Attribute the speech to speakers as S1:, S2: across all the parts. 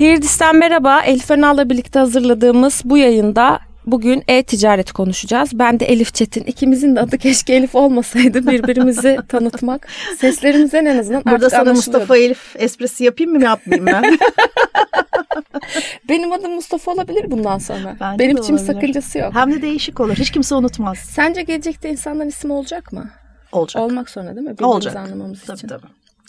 S1: Hirdis'ten merhaba. Elif Önal'la birlikte hazırladığımız bu yayında Bugün e-ticaret konuşacağız. Ben de Elif Çetin. İkimizin de adı keşke Elif olmasaydı birbirimizi tanıtmak. Seslerimizden en azından
S2: Burada sana Mustafa Elif esprisi yapayım mı yapmayayım ben?
S1: Benim adım Mustafa olabilir bundan sonra.
S2: Bence
S1: Benim için
S2: olabilir.
S1: sakıncası yok.
S2: Hem de değişik olur. Hiç kimse unutmaz.
S1: Sence gelecekte insanların ismi olacak mı?
S2: Olacak.
S1: Olmak zorunda değil mi? Birbirimizi
S2: Olacak.
S1: anlamamız
S2: Tabii,
S1: için.
S2: tabii.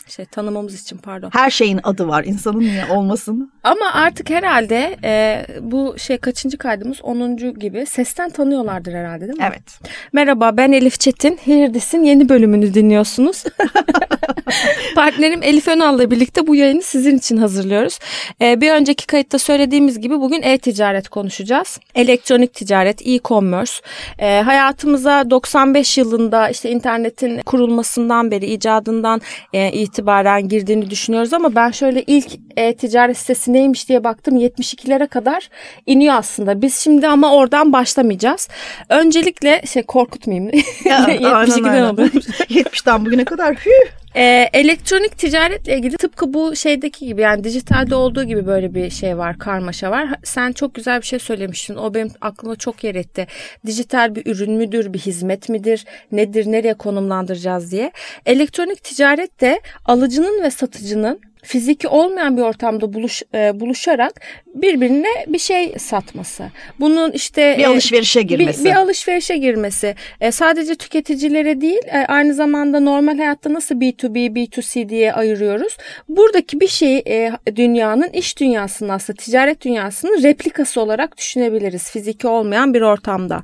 S1: Şey, tanımamız için pardon.
S2: Her şeyin adı var. İnsanın niye olmasın?
S1: Ama artık herhalde e, bu şey kaçıncı kaydımız? 10. gibi. Sesten tanıyorlardır herhalde değil mi?
S2: Evet.
S1: Merhaba ben Elif Çetin. Hirdis'in yeni bölümünü dinliyorsunuz. Partnerim Elif Önal'la birlikte bu yayını sizin için hazırlıyoruz. Ee, bir önceki kayıtta söylediğimiz gibi bugün e-ticaret konuşacağız. Elektronik ticaret, e-commerce. Ee, hayatımıza 95 yılında işte internetin kurulmasından beri, icadından e, itibaren girdiğini düşünüyoruz ama ben şöyle ilk e-ticaret sitesi neymiş diye baktım 72'lere kadar iniyor aslında. Biz şimdi ama oradan başlamayacağız. Öncelikle şey korkutmayayım.
S2: Ya, aynen
S1: 72'den
S2: öyle.
S1: alıyormuş.
S2: 70'ten bugüne kadar hüh.
S1: Ee, elektronik ticaretle ilgili tıpkı bu şeydeki gibi yani dijitalde olduğu gibi böyle bir şey var, karmaşa var. Sen çok güzel bir şey söylemiştin. O benim aklıma çok yer etti. Dijital bir ürün müdür, bir hizmet midir, nedir, nereye konumlandıracağız diye. Elektronik ticaret de alıcının ve satıcının fiziki olmayan bir ortamda buluş, e, buluşarak birbirine bir şey satması. Bunun işte
S2: Bir
S1: e,
S2: alışverişe girmesi.
S1: bir, bir alışverişe girmesi. E, sadece tüketicilere değil e, aynı zamanda normal hayatta nasıl B2B, B2C diye ayırıyoruz. Buradaki bir şeyi e, dünyanın iş dünyasının aslında ticaret dünyasının replikası olarak düşünebiliriz. Fiziki olmayan bir ortamda.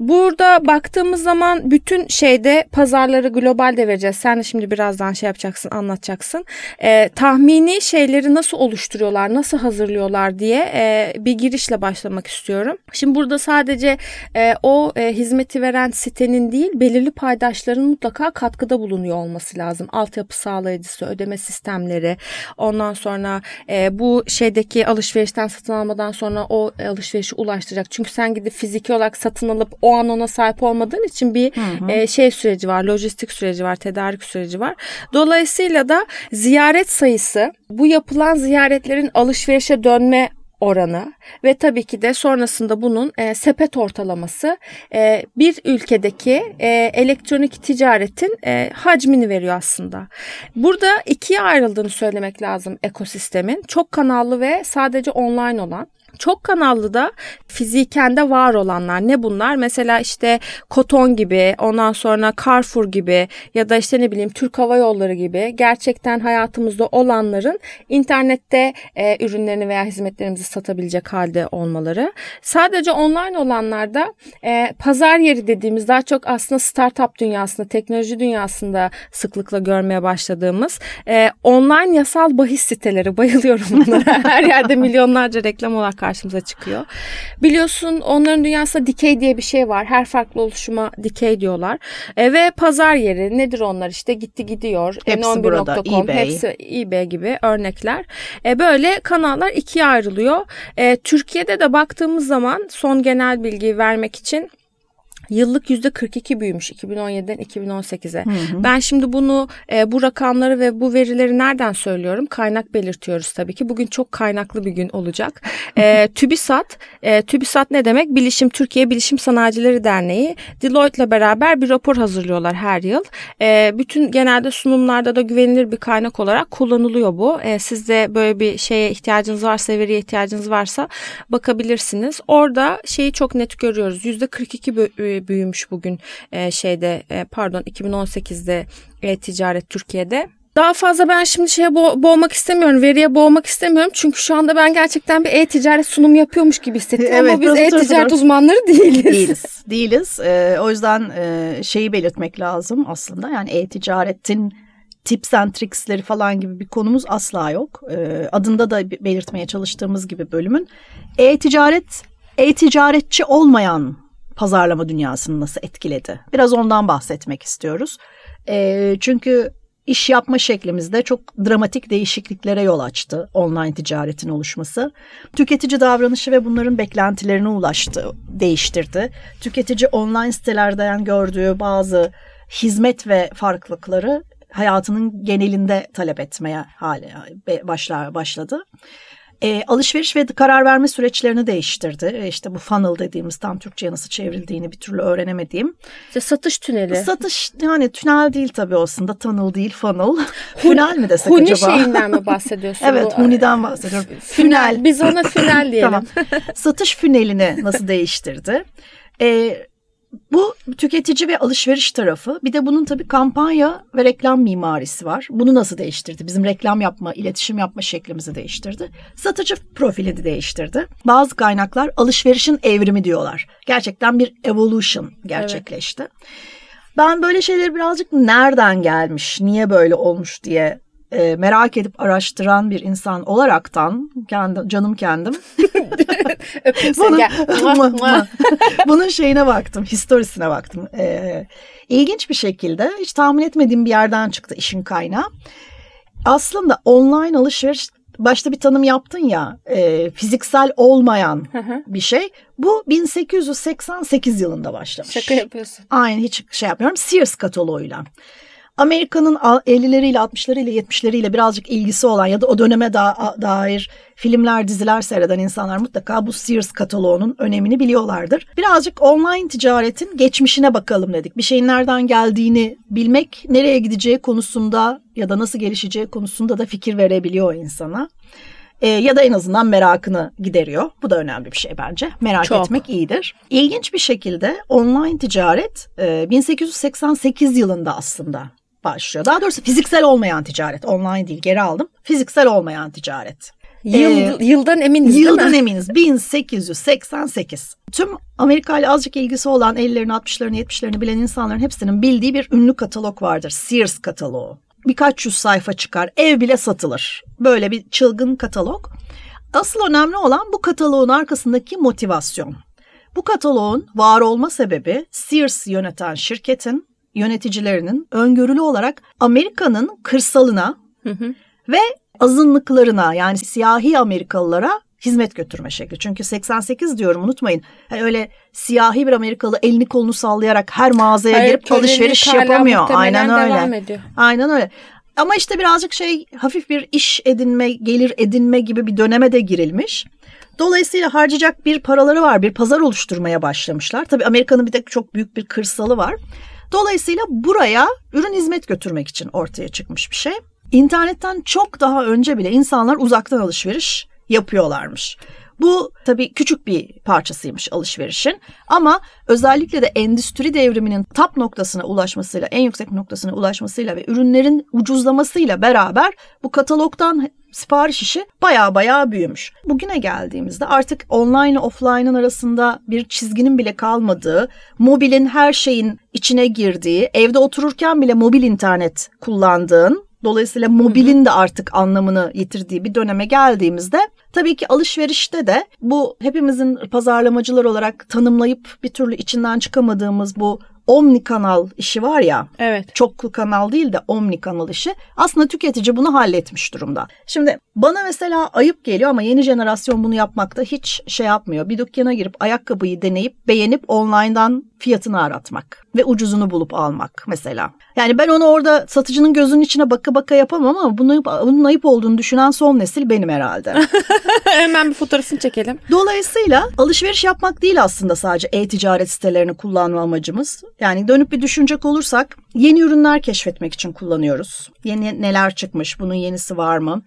S1: Burada baktığımız zaman bütün şeyde pazarları globalde vereceğiz. Sen de şimdi birazdan şey yapacaksın, anlatacaksın. E, tahmini şeyleri nasıl oluşturuyorlar, nasıl hazırlıyorlar diye e, bir girişle başlamak istiyorum. Şimdi burada sadece e, o e, hizmeti veren sitenin değil, belirli paydaşların mutlaka katkıda bulunuyor olması lazım. Altyapı sağlayıcısı, ödeme sistemleri, ondan sonra e, bu şeydeki alışverişten satın almadan sonra o alışverişi ulaştıracak. Çünkü sen gidip fiziki olarak satın alıp o an ona sahip olmadığın için bir e, şey süreci var, lojistik süreci var, tedarik süreci var. Dolayısıyla da ziyaret sayısı, bu yapılan ziyaretlerin alışverişe dönme oranı ve tabii ki de sonrasında bunun e, sepet ortalaması e, bir ülkedeki e, elektronik ticaretin e, hacmini veriyor aslında. Burada ikiye ayrıldığını söylemek lazım ekosistemin. Çok kanallı ve sadece online olan. Çok kanallı da fiziken de var olanlar ne bunlar? Mesela işte Koton gibi, ondan sonra Carrefour gibi ya da işte ne bileyim Türk Hava Yolları gibi gerçekten hayatımızda olanların internette e, ürünlerini veya hizmetlerimizi satabilecek halde olmaları. Sadece online olanlarda e, pazar yeri dediğimiz daha çok aslında startup dünyasında, teknoloji dünyasında sıklıkla görmeye başladığımız e, online yasal bahis siteleri bayılıyorum bunlara. Her yerde milyonlarca reklam olarak karşımıza çıkıyor. Biliyorsun onların dünyasında dikey diye bir şey var. Her farklı oluşuma dikey diyorlar. E, ve pazar yeri nedir onlar işte gitti gidiyor.
S2: Hepsi burada.
S1: N11.com,
S2: eBay.
S1: hepsi eBay gibi örnekler. E, böyle kanallar ikiye ayrılıyor. E, Türkiye'de de baktığımız zaman son genel bilgiyi vermek için Yıllık %42 büyümüş 2017'den 2018'e. Ben şimdi bunu e, bu rakamları ve bu verileri nereden söylüyorum? Kaynak belirtiyoruz tabii ki. Bugün çok kaynaklı bir gün olacak. E, TÜBİSAT, e, TÜBİSAT ne demek? Bilişim Türkiye Bilişim Sanayicileri Derneği Deloitte'la beraber bir rapor hazırlıyorlar her yıl. E, bütün genelde sunumlarda da güvenilir bir kaynak olarak kullanılıyor bu. E, siz de böyle bir şeye ihtiyacınız varsa, veriye ihtiyacınız varsa bakabilirsiniz. Orada şeyi çok net görüyoruz. %42 büyümüş bugün e, şeyde e, pardon 2018'de e, ticaret Türkiye'de. Daha fazla ben şimdi şeye bo- boğmak istemiyorum, veriye boğmak istemiyorum. Çünkü şu anda ben gerçekten bir e-ticaret sunumu yapıyormuş gibi hissettim.
S2: Evet,
S1: Ama biz e-ticaret uzmanları değiliz.
S2: değiliz. Değiliz. Ee, o yüzden e, şeyi belirtmek lazım aslında. Yani e-ticaretin tips and tricks'leri falan gibi bir konumuz asla yok. Ee, adında da belirtmeye çalıştığımız gibi bölümün. E-ticaret, e-ticaretçi olmayan pazarlama dünyasını nasıl etkiledi? Biraz ondan bahsetmek istiyoruz. Ee, çünkü iş yapma şeklimizde çok dramatik değişikliklere yol açtı online ticaretin oluşması. Tüketici davranışı ve bunların beklentilerine ulaştı, değiştirdi. Tüketici online sitelerden gördüğü bazı hizmet ve farklılıkları hayatının genelinde talep etmeye hale başlar başladı. E, alışveriş ve karar verme süreçlerini değiştirdi. E, işte bu funnel dediğimiz tam Türkçe'ye nasıl çevrildiğini bir türlü öğrenemediğim.
S1: İşte satış tüneli.
S2: Satış yani tünel değil tabii aslında tunnel değil funnel. Fünel mi desek
S1: huni
S2: acaba?
S1: Huni şeyinden mi bahsediyorsun?
S2: evet Huni'den bahsediyorum.
S1: Fünel. Biz ona fünel diyelim. tamam.
S2: Satış fünelini nasıl değiştirdi? E, bu tüketici ve alışveriş tarafı. Bir de bunun tabii kampanya ve reklam mimarisi var. Bunu nasıl değiştirdi? Bizim reklam yapma, iletişim yapma şeklimizi değiştirdi. Satıcı profili değiştirdi. Bazı kaynaklar alışverişin evrimi diyorlar. Gerçekten bir evolution gerçekleşti. Evet. Ben böyle şeyleri birazcık nereden gelmiş, niye böyle olmuş diye e, merak edip araştıran bir insan olaraktan kendi, canım kendim bunun, bunun şeyine baktım, historisine baktım. E, ilginç bir şekilde hiç tahmin etmediğim bir yerden çıktı işin kaynağı. Aslında online alışveriş başta bir tanım yaptın ya e, fiziksel olmayan bir şey. Bu 1888 yılında başlamış.
S1: Şaka yapıyorsun.
S2: Aynen hiç şey yapmıyorum. Sears kataloğuyla. Amerika'nın 50'leriyle 60'larıyla 70'leriyle birazcık ilgisi olan ya da o döneme da dair filmler diziler seyreden insanlar mutlaka bu Sears kataloğunun önemini biliyorlardır. Birazcık online ticaretin geçmişine bakalım dedik. Bir şeyin nereden geldiğini bilmek nereye gideceği konusunda ya da nasıl gelişeceği konusunda da fikir verebiliyor insana. E, ya da en azından merakını gideriyor. Bu da önemli bir şey bence. Merak Çok. etmek iyidir. İlginç bir şekilde online ticaret e, 1888 yılında aslında başlıyor. Daha doğrusu fiziksel olmayan ticaret. Online değil geri aldım. Fiziksel olmayan ticaret.
S1: Yıl, ee, yıldan eminiz
S2: yıldan değil mi? eminiz. 1888. Tüm Amerika ile azıcık ilgisi olan 50'lerini, 60'larını, 70'lerini bilen insanların hepsinin bildiği bir ünlü katalog vardır. Sears kataloğu. Birkaç yüz sayfa çıkar. Ev bile satılır. Böyle bir çılgın katalog. Asıl önemli olan bu kataloğun arkasındaki motivasyon. Bu kataloğun var olma sebebi Sears yöneten şirketin yöneticilerinin öngörülü olarak Amerika'nın kırsalına hı hı. ve azınlıklarına yani siyahi Amerikalılara hizmet götürme şekli. Çünkü 88 diyorum unutmayın. Yani öyle siyahi bir Amerikalı elini kolunu sallayarak her mağazaya Hayır, girip alışveriş yapamıyor. Aynen öyle. Ediyor. Aynen öyle. Ama işte birazcık şey hafif bir iş edinme, gelir edinme gibi bir döneme de girilmiş. Dolayısıyla harcayacak bir paraları var, bir pazar oluşturmaya başlamışlar. Tabii Amerika'nın bir de çok büyük bir kırsalı var. Dolayısıyla buraya ürün hizmet götürmek için ortaya çıkmış bir şey. İnternetten çok daha önce bile insanlar uzaktan alışveriş yapıyorlarmış. Bu tabii küçük bir parçasıymış alışverişin ama özellikle de endüstri devriminin tap noktasına ulaşmasıyla, en yüksek noktasına ulaşmasıyla ve ürünlerin ucuzlamasıyla beraber bu katalogdan sipariş işi baya baya büyümüş. Bugüne geldiğimizde artık online offline'ın arasında bir çizginin bile kalmadığı, mobilin her şeyin içine girdiği, evde otururken bile mobil internet kullandığın Dolayısıyla mobilin de artık anlamını yitirdiği bir döneme geldiğimizde tabii ki alışverişte de bu hepimizin pazarlamacılar olarak tanımlayıp bir türlü içinden çıkamadığımız bu omni kanal işi var ya.
S1: Evet.
S2: Çoklu kanal değil de omni kanal işi. Aslında tüketici bunu halletmiş durumda. Şimdi bana mesela ayıp geliyor ama yeni jenerasyon bunu yapmakta hiç şey yapmıyor. Bir dükkana girip ayakkabıyı deneyip beğenip online'dan fiyatını aratmak ve ucuzunu bulup almak mesela. Yani ben onu orada satıcının gözünün içine baka baka yapamam ama bunu, bunun ayıp olduğunu düşünen son nesil benim herhalde.
S1: Hemen bir fotoğrafını çekelim.
S2: Dolayısıyla alışveriş yapmak değil aslında sadece e-ticaret sitelerini kullanma amacımız. Yani dönüp bir düşünecek olursak yeni ürünler keşfetmek için kullanıyoruz. Yeni neler çıkmış, bunun yenisi var mı?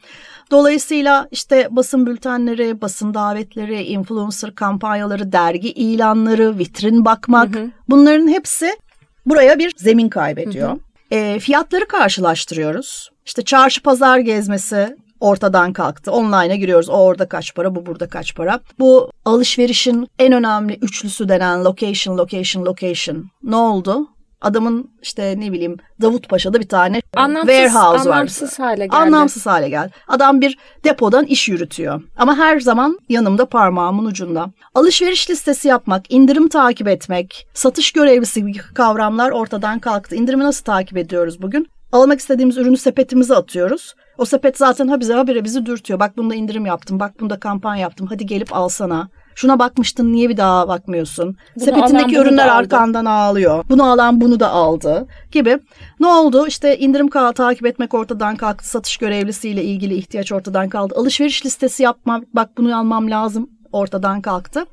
S2: Dolayısıyla işte basın bültenleri, basın davetleri, influencer kampanyaları, dergi ilanları, vitrin bakmak hı hı. bunların hepsi buraya bir zemin kaybediyor. Hı hı. E, fiyatları karşılaştırıyoruz. İşte çarşı pazar gezmesi ortadan kalktı. Online'a giriyoruz. O orada kaç para, bu burada kaç para. Bu alışverişin en önemli üçlüsü denen location, location, location. Ne oldu? Adamın işte ne bileyim Davutpaşa'da bir tane
S1: anlamsız,
S2: warehouse
S1: var. Anlamsız hale geldi.
S2: Anlamsız hale geldi. Adam bir depodan iş yürütüyor. Ama her zaman yanımda parmağımın ucunda. Alışveriş listesi yapmak, indirim takip etmek, satış görevlisi gibi kavramlar ortadan kalktı. İndirimi nasıl takip ediyoruz bugün? almak istediğimiz ürünü sepetimize atıyoruz. O sepet zaten ha bize habire bizi dürtüyor. Bak bunda indirim yaptım, bak bunda kampanya yaptım. Hadi gelip alsana. Şuna bakmıştın niye bir daha bakmıyorsun?
S1: Bunu
S2: Sepetindeki
S1: alan
S2: ürünler arkandan ağlıyor. Bunu alan bunu da aldı gibi. Ne oldu? İşte indirim kal takip etmek ortadan kalktı. Satış görevlisiyle ilgili ihtiyaç ortadan kaldı. Alışveriş listesi yapmam, bak bunu almam lazım ortadan kalktı.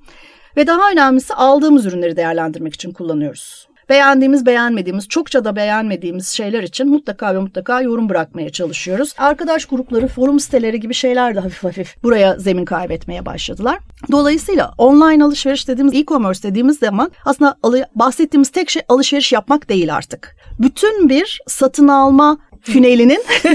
S2: Ve daha önemlisi aldığımız ürünleri değerlendirmek için kullanıyoruz. Beğendiğimiz, beğenmediğimiz, çokça da beğenmediğimiz şeyler için mutlaka ve mutlaka yorum bırakmaya çalışıyoruz. Arkadaş grupları, forum siteleri gibi şeyler de hafif hafif buraya zemin kaybetmeye başladılar. Dolayısıyla online alışveriş dediğimiz, e-commerce dediğimiz zaman aslında bahsettiğimiz tek şey alışveriş yapmak değil artık. Bütün bir satın alma Fünelinin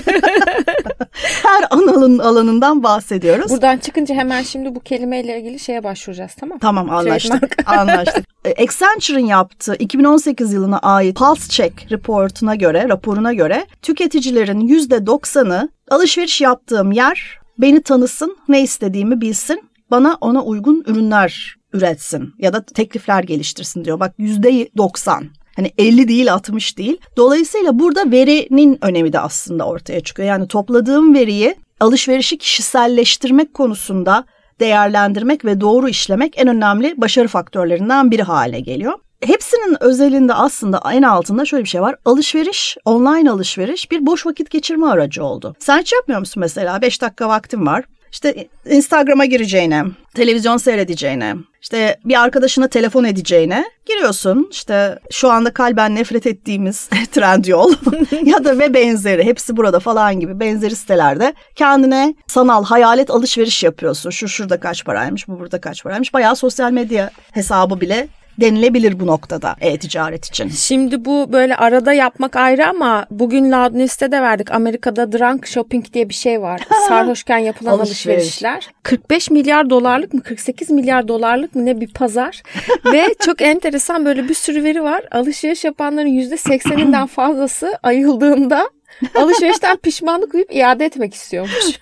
S2: her analın alanından bahsediyoruz.
S1: Buradan çıkınca hemen şimdi bu kelimeyle ilgili şeye başvuracağız tamam mı?
S2: Tamam anlaştık. Anlaştık. E, Accenture'ın yaptığı 2018 yılına ait Pulse Check raporuna göre, raporuna göre tüketicilerin %90'ı alışveriş yaptığım yer beni tanısın, ne istediğimi bilsin, bana ona uygun ürünler üretsin ya da teklifler geliştirsin diyor. Bak %90. Hani 50 değil 60 değil. Dolayısıyla burada verinin önemi de aslında ortaya çıkıyor. Yani topladığım veriyi alışverişi kişiselleştirmek konusunda değerlendirmek ve doğru işlemek en önemli başarı faktörlerinden biri haline geliyor. Hepsinin özelinde aslında en altında şöyle bir şey var. Alışveriş, online alışveriş bir boş vakit geçirme aracı oldu. Sen hiç yapmıyor musun mesela? 5 dakika vaktin var. İşte Instagram'a gireceğine, televizyon seyredeceğine, işte bir arkadaşına telefon edeceğine giriyorsun. İşte şu anda kalben nefret ettiğimiz Trendyol ya da ve benzeri hepsi burada falan gibi benzeri sitelerde kendine sanal hayalet alışveriş yapıyorsun. Şu şurada kaç paraymış, bu burada kaç paraymış. Bayağı sosyal medya hesabı bile denilebilir bu noktada e-ticaret için.
S1: Şimdi bu böyle arada yapmak ayrı ama bugün Loud News'te de verdik. Amerika'da drunk shopping diye bir şey var. Sarhoşken yapılan
S2: Alışveriş.
S1: alışverişler. 45 milyar dolarlık mı 48 milyar dolarlık mı ne bir pazar. Ve çok enteresan böyle bir sürü veri var. Alışveriş yapanların %80'inden fazlası ayıldığında alışverişten pişmanlık duyup iade etmek istiyormuş.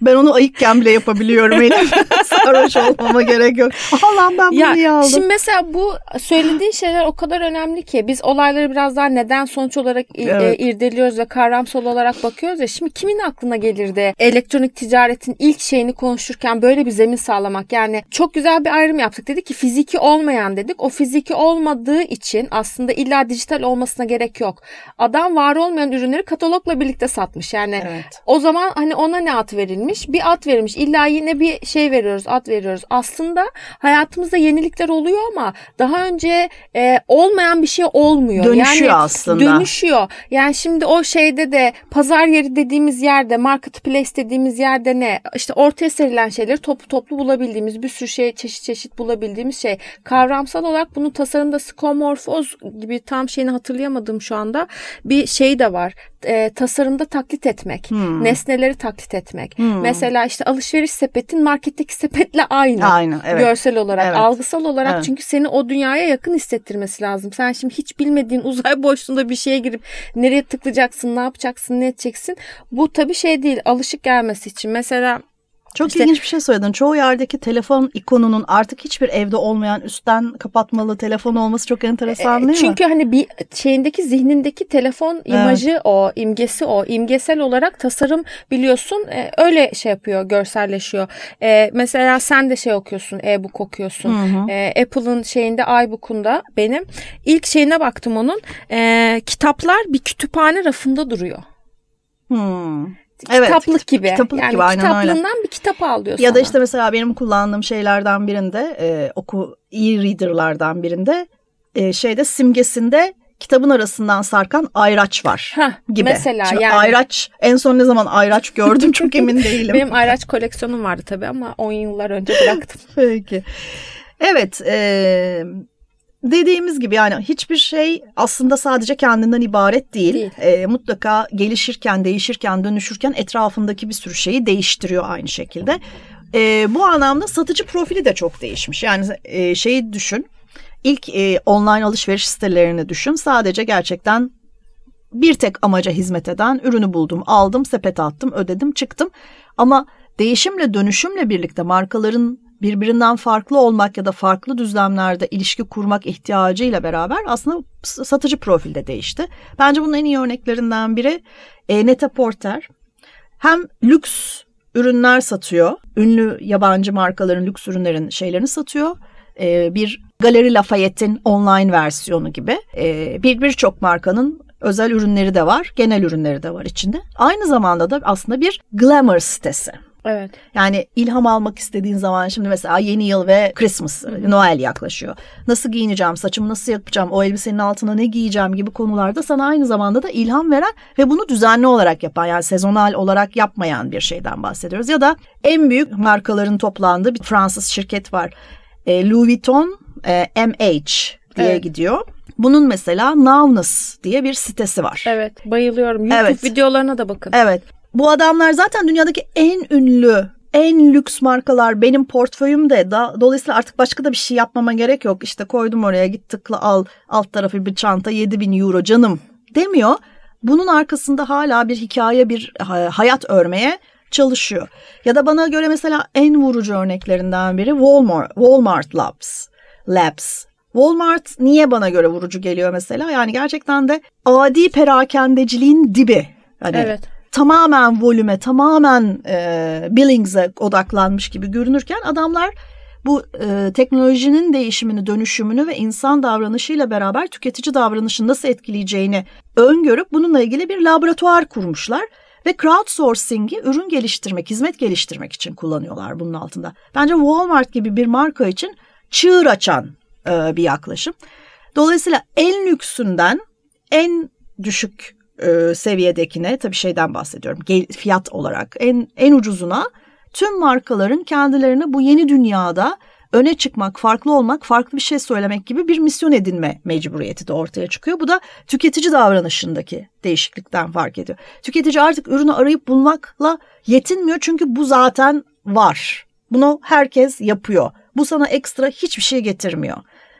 S2: Ben onu ayıkken bile yapabiliyorum Elif. Sarhoş olmama gerek yok. Allah'ım ben bunu niye aldım?
S1: Şimdi mesela bu söylediğin şeyler o kadar önemli ki biz olayları biraz daha neden sonuç olarak i-
S2: Evet.
S1: e, irdeliyoruz ve kavramsal olarak bakıyoruz ya. Şimdi kimin aklına gelirdi elektronik ticaretin ilk şeyini konuşurken böyle bir zemin sağlamak? Yani çok güzel bir ayrım yaptık. Dedik ki fiziki olmayan dedik. O fiziki olmadığı için aslında illa dijital olmasına gerek yok. Adam var olmayan ürünleri katalogla birlikte satmış. Yani
S2: Evet.
S1: o zaman hani ona ne ad verilmiş? Bir ad verilmiş. İlla yine bir şey veriyoruz, ad veriyoruz. Aslında hayatımızda yenilikler oluyor ama daha önce e, olmayan bir şey olmuyor.
S2: Dönüşüyor
S1: yani,
S2: aslında.
S1: Dönüşüyor. Yani şimdi o şeyde de pazar yeri dediğimiz yerde, marketplace dediğimiz yerde ne? İşte ortaya serilen şeyleri toplu toplu bulabildiğimiz bir sürü şey çeşit çeşit bulabildiğimiz şey. Kavramsal olarak bunun tasarımda skomorfoz gibi tam şeyini hatırlayamadım şu anda. Bir şey de var. E, tasarımda taklit etmek.
S2: Hmm.
S1: Nesneleri taklit etmek. Mesela işte alışveriş sepetin marketteki sepetle aynı.
S2: Aynı, evet.
S1: Görsel olarak,
S2: Evet.
S1: algısal olarak
S2: Evet.
S1: çünkü seni o dünyaya yakın hissettirmesi lazım. Sen şimdi hiç bilmediğin uzay boşluğunda bir şeye girip nereye tıklayacaksın, ne yapacaksın, ne edeceksin. Bu tabii şey değil, alışık gelmesi için. Mesela
S2: Çok
S1: İşte-
S2: ilginç bir şey söyledin. Çoğu yerdeki telefon ikonunun artık hiçbir evde olmayan üstten kapatmalı telefon olması çok enteresan değil mi?
S1: E, Çünkü hani bir şeyindeki zihnindeki telefon imajı o, imgesi o. İmgesel olarak tasarım biliyorsun e, öyle şey yapıyor, görselleşiyor. E, mesela sen de şey okuyorsun, e-book okuyorsun. E, Apple'ın şeyinde iBook'unda benim ilk şeyine baktım onun. E, kitaplar bir kütüphane rafında duruyor.
S2: Hmm. Evet,
S1: Kitaplık gibi.
S2: kitaplık
S1: yani
S2: gibi, aynen öyle.
S1: kitaplığından bir kitap al diyor
S2: Ya da işte mesela benim kullandığım şeylerden birinde e, oku e-reader'lardan birinde e, şeyde simgesinde kitabın arasından sarkan ayraç var
S1: Hah,
S2: gibi.
S1: mesela
S2: Şimdi
S1: yani.
S2: ayraç en son ne zaman ayraç gördüm çok emin değilim.
S1: Benim ayraç koleksiyonum vardı tabii ama 10 yıllar önce bıraktım.
S2: Peki. Evet, e, dediğimiz gibi yani hiçbir şey aslında sadece kendinden ibaret değil.
S1: Değil.
S2: E, mutlaka gelişirken, değişirken, dönüşürken etrafındaki bir sürü şeyi değiştiriyor aynı şekilde. E, bu anlamda satıcı profili de çok değişmiş. Yani e, şeyi düşün. İlk e, online alışveriş sitelerini düşün. Sadece gerçekten bir tek amaca hizmet eden ürünü buldum, aldım, sepete attım, ödedim, çıktım. Ama değişimle dönüşümle birlikte markaların birbirinden farklı olmak ya da farklı düzlemlerde ilişki kurmak ihtiyacıyla beraber aslında satıcı profilde değişti. Bence bunun en iyi örneklerinden biri e, Neta Porter. Hem lüks ürünler satıyor. Ünlü yabancı markaların lüks ürünlerin şeylerini satıyor. E, bir Galeri Lafayette'in online versiyonu gibi. E, bir birçok markanın özel ürünleri de var, genel ürünleri de var içinde. Aynı zamanda da aslında bir glamour sitesi.
S1: Evet.
S2: Yani ilham almak istediğin zaman şimdi mesela yeni yıl ve Christmas, Hı-hı. Noel yaklaşıyor. Nasıl giyineceğim, saçımı nasıl yapacağım, o elbisenin altına ne giyeceğim gibi konularda sana aynı zamanda da ilham veren ve bunu düzenli olarak yapan yani sezonal olarak yapmayan bir şeyden bahsediyoruz. Ya da en büyük markaların toplandığı bir Fransız şirket var. E, Louis Vuitton e, MH diye evet. gidiyor. Bunun mesela Nownes diye bir sitesi var.
S1: Evet bayılıyorum. YouTube evet. videolarına da bakın.
S2: Evet. Bu adamlar zaten dünyadaki en ünlü en lüks markalar benim portföyümde. Da, dolayısıyla artık başka da bir şey yapmama gerek yok. İşte koydum oraya git tıkla al alt tarafı bir çanta 7000 euro canım demiyor. Bunun arkasında hala bir hikaye bir hayat örmeye çalışıyor. Ya da bana göre mesela en vurucu örneklerinden biri Walmart, Walmart Labs. Labs. Walmart niye bana göre vurucu geliyor mesela? Yani gerçekten de adi perakendeciliğin dibi. Hani evet tamamen volüme, tamamen e, billings'e odaklanmış gibi görünürken adamlar bu e, teknolojinin değişimini, dönüşümünü ve insan davranışıyla beraber tüketici davranışını nasıl etkileyeceğini öngörüp bununla ilgili bir laboratuvar kurmuşlar ve crowdsourcing'i ürün geliştirmek, hizmet geliştirmek için kullanıyorlar bunun altında. Bence Walmart gibi bir marka için çığır açan e, bir yaklaşım. Dolayısıyla en lüksünden en düşük e, seviyedekine tabii şeyden bahsediyorum gel, fiyat olarak en en ucuzuna tüm markaların kendilerine bu yeni dünyada öne çıkmak, farklı olmak, farklı bir şey söylemek gibi bir misyon edinme mecburiyeti de ortaya çıkıyor. Bu da tüketici davranışındaki değişiklikten fark ediyor. Tüketici artık ürünü arayıp bulmakla yetinmiyor çünkü bu zaten var. Bunu herkes yapıyor. Bu sana ekstra hiçbir şey getirmiyor.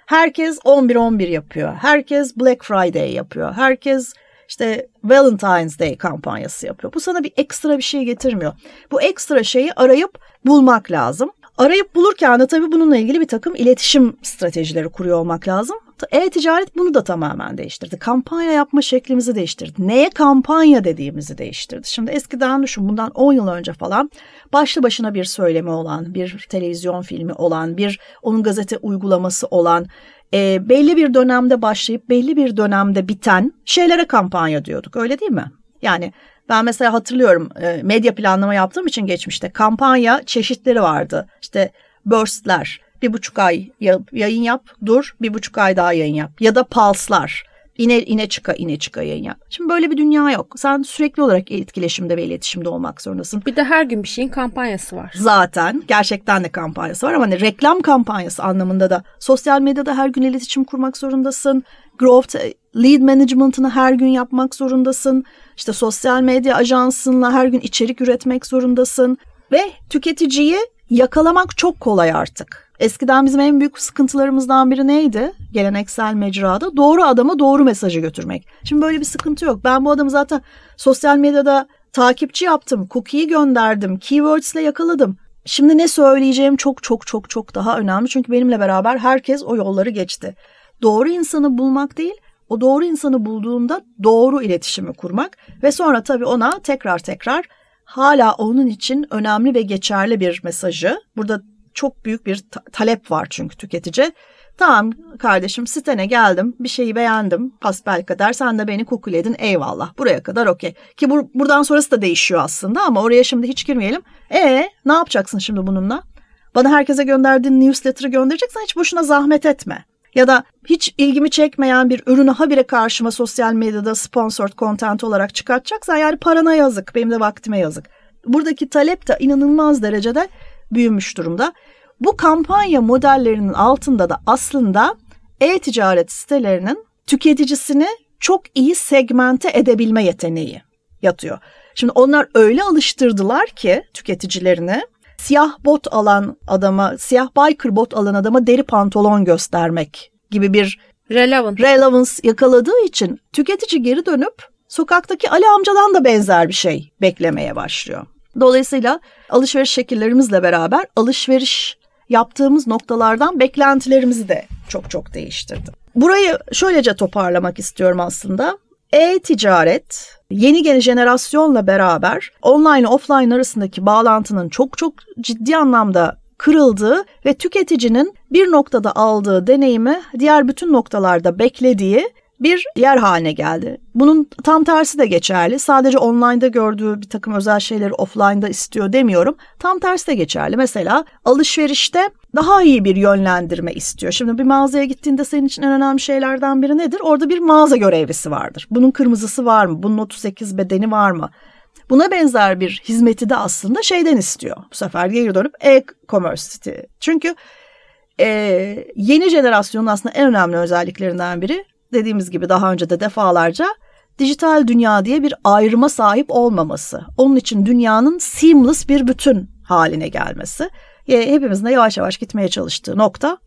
S2: Herkes 11-11 yapıyor. Herkes Black Friday yapıyor. Herkes işte Valentine's Day kampanyası yapıyor. Bu sana bir ekstra bir şey getirmiyor. Bu ekstra şeyi arayıp bulmak lazım. Arayıp bulurken de tabii bununla ilgili bir takım iletişim stratejileri kuruyor olmak lazım. E-ticaret bunu da tamamen değiştirdi. Kampanya yapma şeklimizi değiştirdi. Neye kampanya dediğimizi değiştirdi. Şimdi eskiden düşün bundan 10 yıl önce falan başlı başına bir söylemi olan, bir televizyon filmi olan, bir onun gazete uygulaması olan, e, belli bir dönemde başlayıp belli bir dönemde biten şeylere kampanya diyorduk öyle değil mi? Yani ben mesela hatırlıyorum e, medya planlama yaptığım için geçmişte kampanya çeşitleri vardı. İşte burstler bir buçuk ay yayın yap dur bir buçuk ay daha yayın yap ya da pulse'lar ine ine çıka ine çıka yayın yap. Şimdi böyle bir dünya yok. Sen sürekli olarak etkileşimde ve iletişimde olmak zorundasın.
S1: Bir de her gün bir şeyin kampanyası var.
S2: Zaten gerçekten de kampanyası var ama hani reklam kampanyası anlamında da sosyal medyada her gün iletişim kurmak zorundasın. Growth lead management'ını her gün yapmak zorundasın. İşte sosyal medya ajansınla her gün içerik üretmek zorundasın ve tüketiciyi yakalamak çok kolay artık. Eskiden bizim en büyük sıkıntılarımızdan biri neydi? Geleneksel mecrada doğru adama doğru mesajı götürmek. Şimdi böyle bir sıkıntı yok. Ben bu adamı zaten sosyal medyada takipçi yaptım, cookie'yi gönderdim, keywords ile yakaladım. Şimdi ne söyleyeceğim çok çok çok çok daha önemli. Çünkü benimle beraber herkes o yolları geçti. Doğru insanı bulmak değil, o doğru insanı bulduğunda doğru iletişimi kurmak ve sonra tabii ona tekrar tekrar hala onun için önemli ve geçerli bir mesajı. Burada çok büyük bir ta- talep var çünkü tüketici. Tamam kardeşim sitene geldim bir şeyi beğendim hasbel kadar sen de beni kukuledin eyvallah buraya kadar okey. Ki bur- buradan sonrası da değişiyor aslında ama oraya şimdi hiç girmeyelim. E ne yapacaksın şimdi bununla? Bana herkese gönderdiğin newsletter'ı göndereceksen hiç boşuna zahmet etme. Ya da hiç ilgimi çekmeyen bir ürünü habire karşıma sosyal medyada sponsored content olarak çıkartacaksan yani parana yazık, benim de vaktime yazık. Buradaki talep de inanılmaz derecede büyümüş durumda. Bu kampanya modellerinin altında da aslında e-ticaret sitelerinin tüketicisini çok iyi segmente edebilme yeteneği yatıyor. Şimdi onlar öyle alıştırdılar ki tüketicilerini siyah bot alan adama, siyah biker bot alan adama deri pantolon göstermek gibi bir
S1: Relevant.
S2: relevance yakaladığı için tüketici geri dönüp sokaktaki Ali amcadan da benzer bir şey beklemeye başlıyor. Dolayısıyla alışveriş şekillerimizle beraber alışveriş yaptığımız noktalardan beklentilerimizi de çok çok değiştirdi. Burayı şöylece toparlamak istiyorum aslında. E-ticaret yeni jenerasyonla beraber online offline arasındaki bağlantının çok çok ciddi anlamda kırıldığı ve tüketicinin bir noktada aldığı deneyimi diğer bütün noktalarda beklediği bir yer haline geldi. Bunun tam tersi de geçerli. Sadece online'da gördüğü bir takım özel şeyleri offline'da istiyor demiyorum. Tam tersi de geçerli. Mesela alışverişte daha iyi bir yönlendirme istiyor. Şimdi bir mağazaya gittiğinde senin için en önemli şeylerden biri nedir? Orada bir mağaza görevlisi vardır. Bunun kırmızısı var mı? Bunun 38 bedeni var mı? Buna benzer bir hizmeti de aslında şeyden istiyor. Bu sefer geri dönüp e-commerce. Çünkü e, yeni jenerasyonun aslında en önemli özelliklerinden biri dediğimiz gibi daha önce de defalarca dijital dünya diye bir ayrıma sahip olmaması. Onun için dünyanın seamless bir bütün haline gelmesi. Hepimizin de yavaş yavaş gitmeye çalıştığı nokta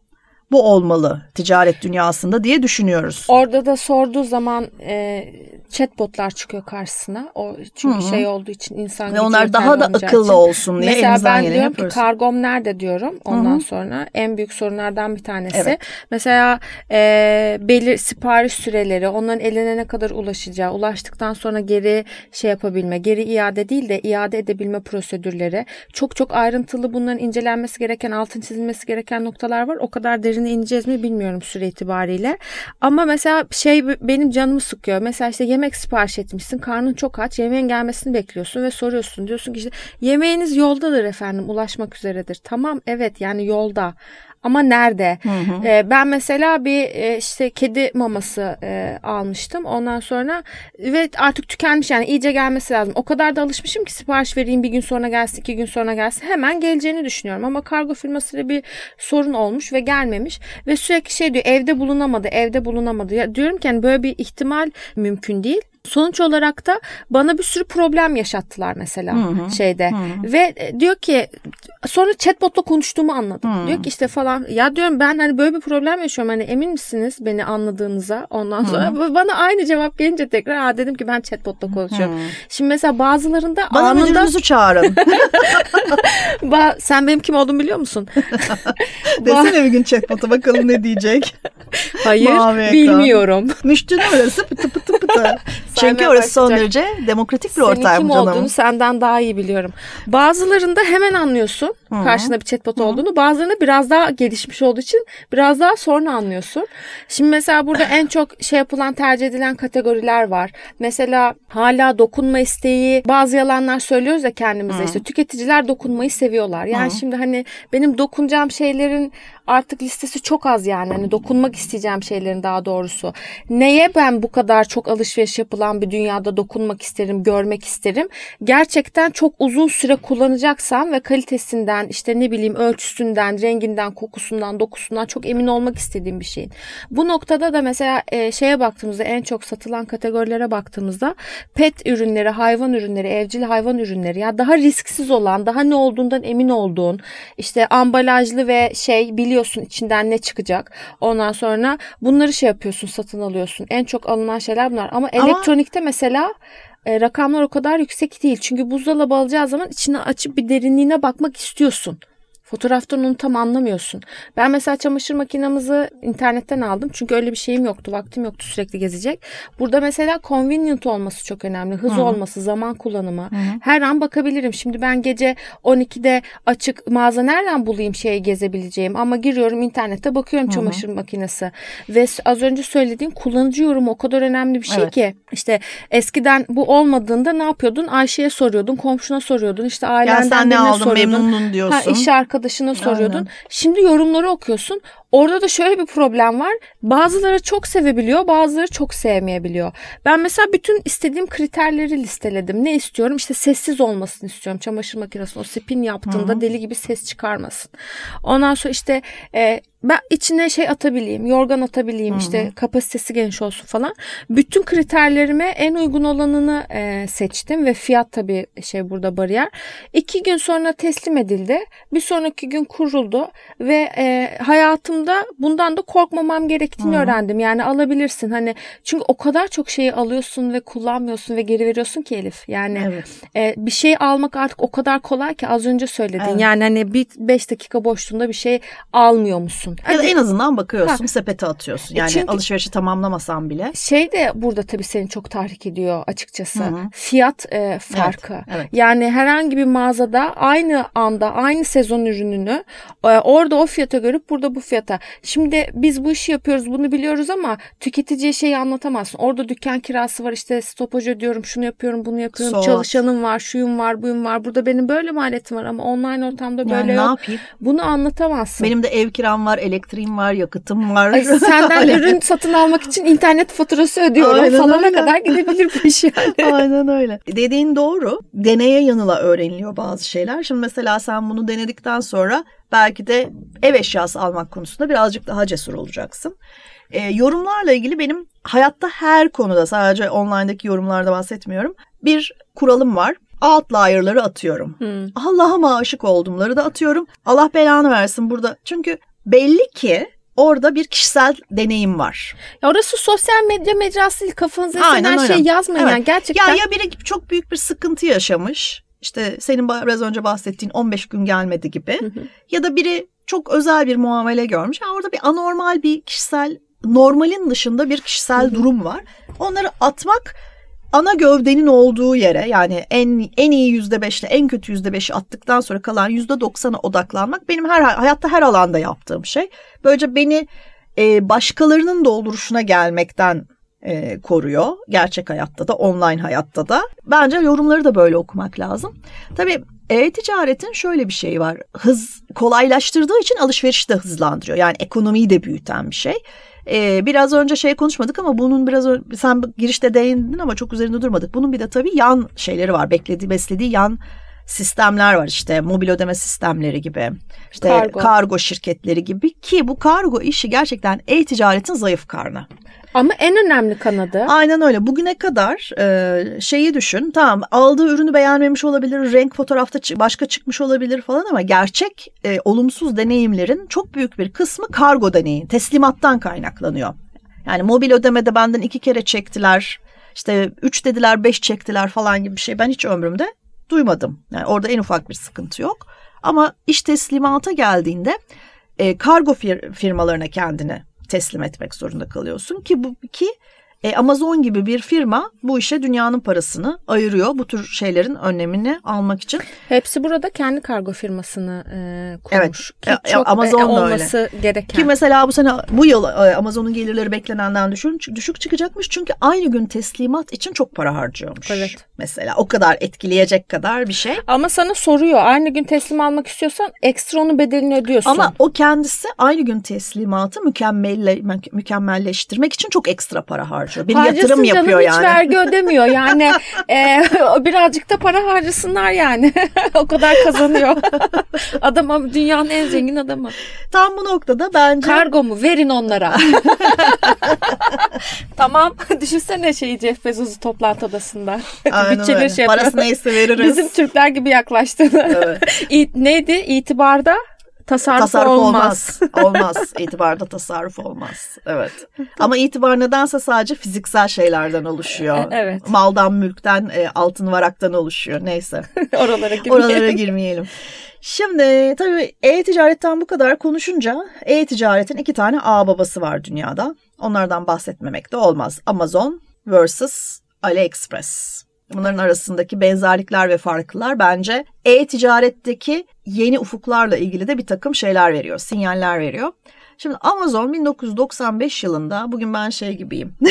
S2: bu olmalı ticaret dünyasında diye düşünüyoruz.
S1: Orada da sorduğu zaman e, chatbotlar çıkıyor karşısına. O çünkü Hı-hı. şey olduğu için insan
S2: ve onlar daha da akıllı için. olsun diye
S1: Mesela ben diyorum yapıyoruz. ki kargom nerede diyorum. Ondan Hı-hı. sonra en büyük sorunlardan bir tanesi. Evet. Mesela e, belir sipariş süreleri, onların eline ne kadar ulaşacağı, ulaştıktan sonra geri şey yapabilme, geri iade değil de iade edebilme prosedürleri. Çok çok ayrıntılı bunların incelenmesi gereken, altın çizilmesi gereken noktalar var. O kadar üzerine ineceğiz mi bilmiyorum süre itibariyle. Ama mesela şey benim canımı sıkıyor. Mesela işte yemek sipariş etmişsin. Karnın çok aç. Yemeğin gelmesini bekliyorsun ve soruyorsun. Diyorsun ki işte yemeğiniz yoldadır efendim. Ulaşmak üzeredir. Tamam evet yani yolda ama nerede? Hı hı. E, ben mesela bir e, işte kedi maması e, almıştım. Ondan sonra ve artık tükenmiş yani iyice gelmesi lazım. O kadar da alışmışım ki sipariş vereyim bir gün sonra gelsin, iki gün sonra gelsin. Hemen geleceğini düşünüyorum. Ama kargo firmasıyla bir sorun olmuş ve gelmemiş. Ve sürekli şey diyor evde bulunamadı, evde bulunamadı. Ya diyorum ki yani böyle bir ihtimal mümkün değil. Sonuç olarak da bana bir sürü problem yaşattılar mesela hı hı. şeyde. Hı. Ve e, diyor ki sonra chatbotla konuştuğumu anladım. Hı. Diyor ki işte falan ya diyorum ben hani böyle bir problem yaşıyorum hani emin misiniz beni anladığınıza ondan sonra hı. bana aynı cevap gelince tekrar ha dedim ki ben chatbotla konuşuyorum. Hı. Şimdi mesela bazılarında
S2: bana anında... müdürünüzü çağırın.
S1: ba- sen benim kim olduğumu biliyor musun?
S2: Desene bir gün chatbot'a bakalım ne diyecek.
S1: Hayır bilmiyorum.
S2: Müşteri orası pıtı pıtı pıtı. Çünkü orası son derece demokratik bir ortam
S1: Senin kim canım. olduğunu senden daha iyi biliyorum. Bazılarında hemen anlıyorsun Hı-hı. karşında bir chatbot Hı-hı. olduğunu. Bazılarında biraz daha gelişmiş olduğu için biraz daha sonra anlıyorsun. Şimdi mesela burada en çok şey yapılan tercih edilen kategoriler var. Mesela hala dokunma isteği bazı yalanlar söylüyoruz ya kendimize Hı-hı. işte tüketiciler dokunmayı seviyorlar. Yani Hı-hı. şimdi hani benim dokunacağım şeylerin artık listesi çok az yani. Hani dokunmak isteyeceğim şeylerin daha doğrusu. Neye ben bu kadar çok alışveriş yapılan bir dünyada dokunmak isterim, görmek isterim? Gerçekten çok uzun süre kullanacaksam ve kalitesinden, işte ne bileyim ölçüsünden, renginden, kokusundan, dokusundan çok emin olmak istediğim bir şeyin. Bu noktada da mesela e, şeye baktığımızda en çok satılan kategorilere baktığımızda pet ürünleri, hayvan ürünleri, evcil hayvan ürünleri ya daha risksiz olan, daha ne olduğundan emin olduğun, işte ambalajlı ve şey biliyorsun içinden ne çıkacak. Ondan sonra bunları şey yapıyorsun satın alıyorsun. En çok alınan şeyler bunlar. Ama, Ama... elektronikte mesela e, rakamlar o kadar yüksek değil. Çünkü buzdolabı alacağı zaman içine açıp bir derinliğine bakmak istiyorsun. Fotoğraftan onu tam anlamıyorsun. Ben mesela çamaşır makinamızı internetten aldım. Çünkü öyle bir şeyim yoktu. Vaktim yoktu sürekli gezecek. Burada mesela convenient olması çok önemli. Hız Hı. olması, zaman kullanımı. Hı. Her an bakabilirim. Şimdi ben gece 12'de açık mağaza nereden bulayım şeyi gezebileceğim. Ama giriyorum internette bakıyorum Hı. çamaşır makinesi. Ve az önce söylediğim kullanıcı yorumu o kadar önemli bir şey evet. ki. İşte eskiden bu olmadığında ne yapıyordun? Ayşe'ye soruyordun, komşuna soruyordun. İşte ailenden ya sen ne aldın soruyordun.
S2: diyorsun. Ha,
S1: iş arkadaşı arkadaşına soruyordun. Aynen. Şimdi yorumları okuyorsun. Orada da şöyle bir problem var. Bazıları çok sevebiliyor, bazıları çok sevmeyebiliyor. Ben mesela bütün istediğim kriterleri listeledim. Ne istiyorum? İşte sessiz olmasını istiyorum. Çamaşır makinesinin o spin yaptığında Hı-hı. deli gibi ses çıkarmasın. Ondan sonra işte e, ben içine şey atabileyim, yorgan atabileyim, Hı-hı. işte kapasitesi geniş olsun falan. Bütün kriterlerime en uygun olanını e, seçtim ve fiyat tabii şey burada bariyer. İki gün sonra teslim edildi. Bir sonraki gün kuruldu ve e, hayatımda bundan da korkmamam gerektiğini Hı. öğrendim. Yani alabilirsin hani çünkü o kadar çok şeyi alıyorsun ve kullanmıyorsun ve geri veriyorsun ki Elif. Yani evet. e, bir şey almak artık o kadar kolay ki az önce söyledin. Evet. Yani hani bir 5 dakika boşluğunda bir şey almıyor musun?
S2: Ya da en azından bakıyorsun ha. sepete atıyorsun. E, yani çünkü, alışverişi tamamlamasan bile.
S1: Şey de burada tabii seni çok tahrik ediyor açıkçası. Hı-hı. Fiyat e, farkı. Evet, evet. Yani herhangi bir mağazada aynı anda aynı sezon ürününü e, orada o fiyata görüp burada bu fiyata. Şimdi biz bu işi yapıyoruz bunu biliyoruz ama tüketiciye şeyi anlatamazsın. Orada dükkan kirası var işte stopaj ödüyorum şunu yapıyorum bunu yapıyorum Soğuk. çalışanım var şuyum var buyum var burada benim böyle maliyetim var ama online ortamda böyle yani yok. Ne yapayım? Bunu anlatamazsın.
S2: Benim de ev kiram var elektriğim var yakıtım var.
S1: Ay, senden ürün satın almak için internet faturası ödüyorum Aynen falana öyle. kadar gidebilir bu iş yani.
S2: Aynen öyle. Dediğin doğru. Deneye yanıla öğreniliyor bazı şeyler. Şimdi mesela sen bunu denedikten sonra belki de ev eşyası almak konusunda birazcık daha cesur olacaksın. E, yorumlarla ilgili benim hayatta her konuda sadece online'daki yorumlarda bahsetmiyorum. Bir kuralım var. Outlier'ları atıyorum. Hmm. Allah'ıma aşık oldumları da atıyorum. Allah belanı versin burada. Çünkü belli ki orada bir kişisel deneyim var.
S1: Ya orası sosyal medya mecrası kafanıza her şey yazmayın evet. yani gerçekten.
S2: Ya, ya biri çok büyük bir sıkıntı yaşamış. İşte senin biraz önce bahsettiğin 15 gün gelmedi gibi. Hı hı. Ya da biri çok özel bir muamele görmüş. Yani orada bir anormal bir kişisel normalin dışında bir kişisel hı hı. durum var. Onları atmak ana gövdenin olduğu yere yani en en iyi yüzde beşle en kötü yüzde beşi attıktan sonra kalan yüzde doksana odaklanmak benim her hayatta her alanda yaptığım şey. Böylece beni e, başkalarının dolduruşuna gelmekten e, koruyor. Gerçek hayatta da online hayatta da. Bence yorumları da böyle okumak lazım. Tabii e-ticaretin şöyle bir şeyi var. Hız kolaylaştırdığı için alışverişi de hızlandırıyor. Yani ekonomiyi de büyüten bir şey. Ee, biraz önce şey konuşmadık ama bunun biraz sen girişte değindin ama çok üzerinde durmadık. Bunun bir de tabii yan şeyleri var. Beklediği, beslediği yan sistemler var işte mobil ödeme sistemleri gibi işte kargo. kargo şirketleri gibi ki bu kargo işi gerçekten e-ticaretin zayıf karnı.
S1: Ama en önemli kanadı.
S2: Aynen öyle. Bugüne kadar e, şeyi düşün. Tamam aldığı ürünü beğenmemiş olabilir. Renk fotoğrafta başka çıkmış olabilir falan ama gerçek e, olumsuz deneyimlerin çok büyük bir kısmı kargo deneyi. Teslimattan kaynaklanıyor. Yani mobil ödemede benden iki kere çektiler. İşte üç dediler beş çektiler falan gibi bir şey. Ben hiç ömrümde duymadım. Yani orada en ufak bir sıkıntı yok. Ama iş teslimata geldiğinde e, kargo fir firmalarına kendini teslim etmek zorunda kalıyorsun ki bu ki e, Amazon gibi bir firma bu işe dünyanın parasını ayırıyor bu tür şeylerin önlemini almak için.
S1: Hepsi burada kendi kargo firmasını e, kurmuş. Evet. Ki çok Amazon e, olması öyle. gereken.
S2: Ki mesela bu sene bu yıl e, Amazon'un gelirleri beklenenden düşük, düşük çıkacakmış çünkü aynı gün teslimat için çok para harcıyormuş. Evet. Mesela o kadar etkileyecek kadar bir şey.
S1: Ama sana soruyor aynı gün teslim almak istiyorsan ekstra onun bedelini ödüyorsun.
S2: Ama o kendisi aynı gün teslimatı mükemmelle, mükemmelleştirmek için çok ekstra para harcıyor harcıyor. Bir Harcasın yatırım yapıyor
S1: canım,
S2: yani.
S1: Hiç vergi ödemiyor yani. e, birazcık da para harcasınlar yani. o kadar kazanıyor. Adam dünyanın en zengin adamı.
S2: Tam bu noktada bence.
S1: Kargo mu? Verin onlara. tamam. Düşünsene şeyi Jeff Bezos'u toplantı odasında.
S2: Aynen öyle. Şey Parası neyse veririz.
S1: Bizim Türkler gibi yaklaştığını. Evet. neydi? İtibarda tasarruf, tasarruf olmaz.
S2: olmaz. olmaz. İtibarda tasarruf olmaz. Evet. Ama itibar nedense sadece fiziksel şeylerden oluşuyor. E, evet. Maldan, mülkten, e, altın varaktan oluşuyor. Neyse.
S1: Oralara girmeyelim.
S2: Oralara girmeyelim. Şimdi tabii e-ticaretten bu kadar konuşunca e-ticaretin iki tane ağ babası var dünyada. Onlardan bahsetmemek de olmaz. Amazon versus AliExpress. Bunların arasındaki benzerlikler ve farklar bence e-ticaretteki yeni ufuklarla ilgili de bir takım şeyler veriyor, sinyaller veriyor. Şimdi Amazon 1995 yılında bugün ben şey gibiyim.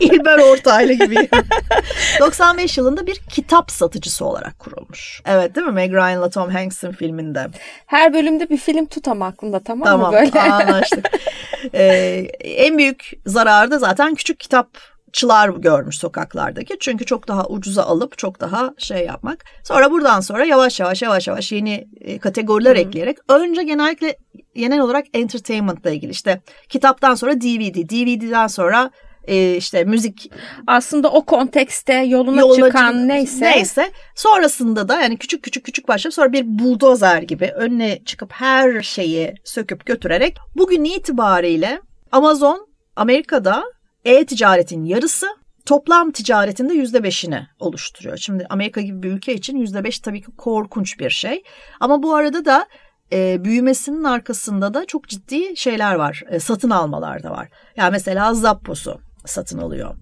S2: İlber Ortaylı gibiyim. 95 yılında bir kitap satıcısı olarak kurulmuş. Evet değil mi? Meg Ryan'la Tom Hanks'in filminde.
S1: Her bölümde bir film tut ama aklında tamam, tamam mı böyle?
S2: Tamam anlaştık. ee, en büyük zararı da zaten küçük kitap çılar görmüş sokaklardaki. Çünkü çok daha ucuza alıp çok daha şey yapmak. Sonra buradan sonra yavaş yavaş yavaş yavaş yeni e, kategoriler Hı. ekleyerek önce genellikle genel olarak entertainment ile ilgili işte kitaptan sonra DVD, DVD'den sonra e, işte müzik
S1: aslında o kontekste yoluna, yoluna çıkan neyse
S2: neyse sonrasında da yani küçük küçük küçük başlayıp sonra bir buldozer gibi önüne çıkıp her şeyi söküp götürerek bugün itibariyle Amazon Amerika'da e-ticaretin yarısı toplam ticaretinde yüzde beşini oluşturuyor. Şimdi Amerika gibi bir ülke için yüzde beş tabii ki korkunç bir şey. Ama bu arada da e, büyümesinin arkasında da çok ciddi şeyler var. E, satın almalar da var. Yani mesela Zappos'u satın alıyor.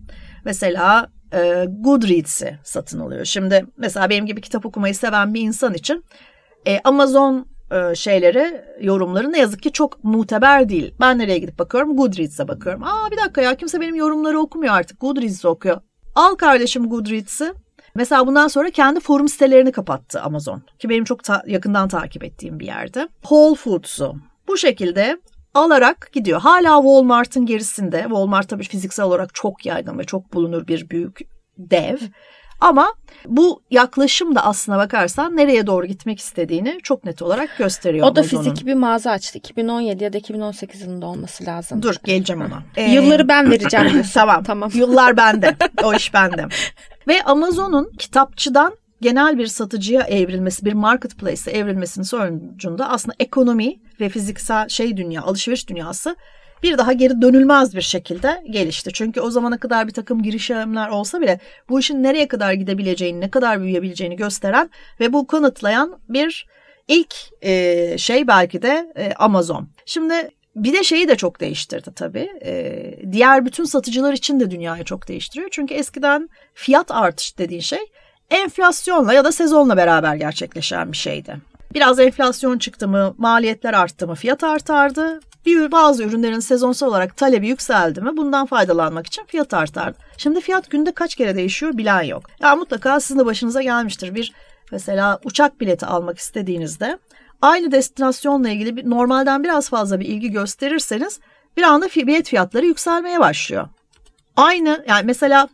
S2: Mesela e, Goodreads'i satın alıyor. Şimdi mesela benim gibi kitap okumayı seven bir insan için e, Amazon e, şeyleri, yorumları ne yazık ki çok muteber değil. Ben nereye gidip bakıyorum? Goodreads'e bakıyorum. Aa bir dakika ya kimse benim yorumları okumuyor artık. Goodreads'i okuyor. Al kardeşim Goodreads'i. Mesela bundan sonra kendi forum sitelerini kapattı Amazon. Ki benim çok ta- yakından takip ettiğim bir yerde. Whole Foods'u. Bu şekilde alarak gidiyor. Hala Walmart'ın gerisinde. Walmart tabii fiziksel olarak çok yaygın ve çok bulunur bir büyük dev. Ama bu yaklaşım da aslına bakarsan nereye doğru gitmek istediğini çok net olarak gösteriyor.
S1: O da fiziki bir mağaza açtı. 2017 ya da 2018 yılında olması lazım.
S2: Dur geleceğim ona.
S1: Ee, Yılları ben vereceğim
S2: tamam. tamam. Yıllar bende. O iş bende. Ve Amazon'un kitapçıdan genel bir satıcıya evrilmesi, bir marketplace'e evrilmesinin sonucunda aslında ekonomi ve fiziksel şey dünya, alışveriş dünyası bir daha geri dönülmez bir şekilde gelişti. Çünkü o zamana kadar bir takım girişimler olsa bile bu işin nereye kadar gidebileceğini, ne kadar büyüyebileceğini gösteren ve bu kanıtlayan bir ilk e, şey belki de e, Amazon. Şimdi bir de şeyi de çok değiştirdi tabii. Ee, diğer bütün satıcılar için de dünyayı çok değiştiriyor. Çünkü eskiden fiyat artış dediğin şey enflasyonla ya da sezonla beraber gerçekleşen bir şeydi. Biraz enflasyon çıktı mı, maliyetler arttı mı fiyat artardı. Bir bazı ürünlerin sezonsal olarak talebi yükseldi mi bundan faydalanmak için fiyat artardı. Şimdi fiyat günde kaç kere değişiyor bilen yok. Ya mutlaka sizin de başınıza gelmiştir. Bir mesela uçak bileti almak istediğinizde aynı destinasyonla ilgili bir, normalden biraz fazla bir ilgi gösterirseniz bir anda bilet fiyatları yükselmeye başlıyor. Aynı yani mesela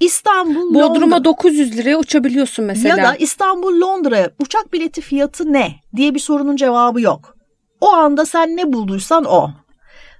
S2: İstanbul
S1: Bodrum'a Londra, 900 liraya uçabiliyorsun mesela.
S2: Ya da İstanbul Londra uçak bileti fiyatı ne diye bir sorunun cevabı yok. O anda sen ne bulduysan o.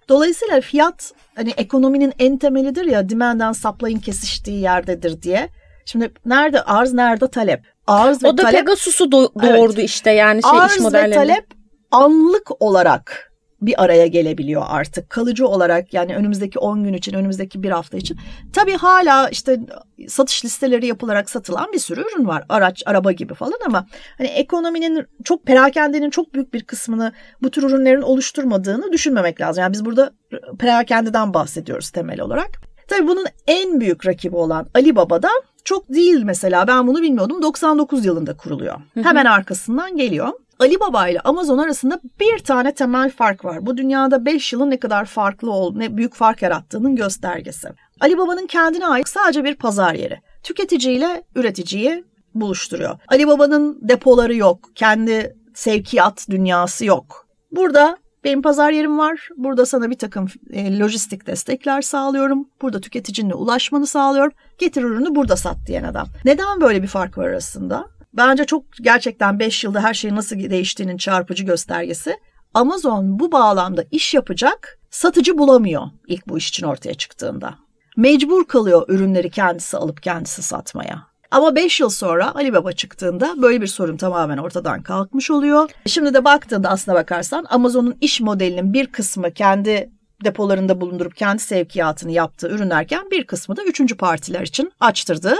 S2: Dolayısıyla fiyat hani ekonominin en temelidir ya demand and supply'in kesiştiği yerdedir diye. Şimdi nerede arz nerede talep? Arz
S1: ve o da talep, Pegasus'u do- doğurdu evet. işte yani şey arz iş modelleri.
S2: Arz ve talep anlık olarak bir araya gelebiliyor artık. Kalıcı olarak yani önümüzdeki 10 gün için, önümüzdeki bir hafta için. Tabii hala işte satış listeleri yapılarak satılan bir sürü ürün var. Araç, araba gibi falan ama hani ekonominin çok perakendenin çok büyük bir kısmını bu tür ürünlerin oluşturmadığını düşünmemek lazım. Yani biz burada perakendeden bahsediyoruz temel olarak. Tabii bunun en büyük rakibi olan Alibaba'da çok değil mesela ben bunu bilmiyordum 99 yılında kuruluyor. Hemen arkasından geliyor. Alibaba ile Amazon arasında bir tane temel fark var. Bu dünyada 5 yılın ne kadar farklı ol, ne büyük fark yarattığının göstergesi. Alibaba'nın kendine ait sadece bir pazar yeri. Tüketici ile üreticiyi buluşturuyor. Alibaba'nın depoları yok, kendi sevkiyat dünyası yok. Burada benim pazar yerim var. Burada sana bir takım e, lojistik destekler sağlıyorum. Burada tüketicinle ulaşmanı sağlıyorum. Getir ürünü burada sat diyen adam. Neden böyle bir fark var arasında? Bence çok gerçekten 5 yılda her şeyin nasıl değiştiğinin çarpıcı göstergesi. Amazon bu bağlamda iş yapacak satıcı bulamıyor ilk bu iş için ortaya çıktığında. Mecbur kalıyor ürünleri kendisi alıp kendisi satmaya. Ama 5 yıl sonra Alibaba çıktığında böyle bir sorun tamamen ortadan kalkmış oluyor. Şimdi de baktığında aslına bakarsan Amazon'un iş modelinin bir kısmı kendi depolarında bulundurup kendi sevkiyatını yaptığı ürünlerken bir kısmı da üçüncü partiler için açtırdığı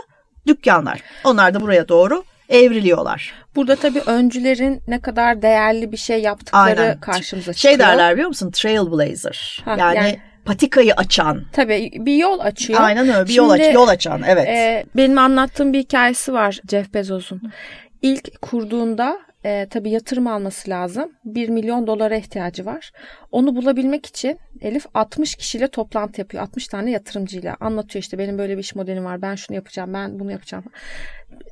S2: dükkanlar. Onlar da buraya doğru evriliyorlar.
S1: Burada tabii öncülerin ne kadar değerli bir şey yaptıkları Aynen. karşımıza
S2: şey çıkıyor. Şey derler biliyor musun? Trailblazer. Ha, yani, yani patikayı açan.
S1: Tabii bir yol açıyor.
S2: Aynen öyle bir Şimdi, yol, aç, yol açan evet. E,
S1: benim anlattığım bir hikayesi var Jeff Bezos'un. İlk kurduğunda e, tabii yatırım alması lazım. 1 milyon dolara ihtiyacı var. Onu bulabilmek için Elif 60 kişiyle toplantı yapıyor. 60 tane yatırımcıyla anlatıyor işte benim böyle bir iş modelim var. Ben şunu yapacağım, ben bunu yapacağım.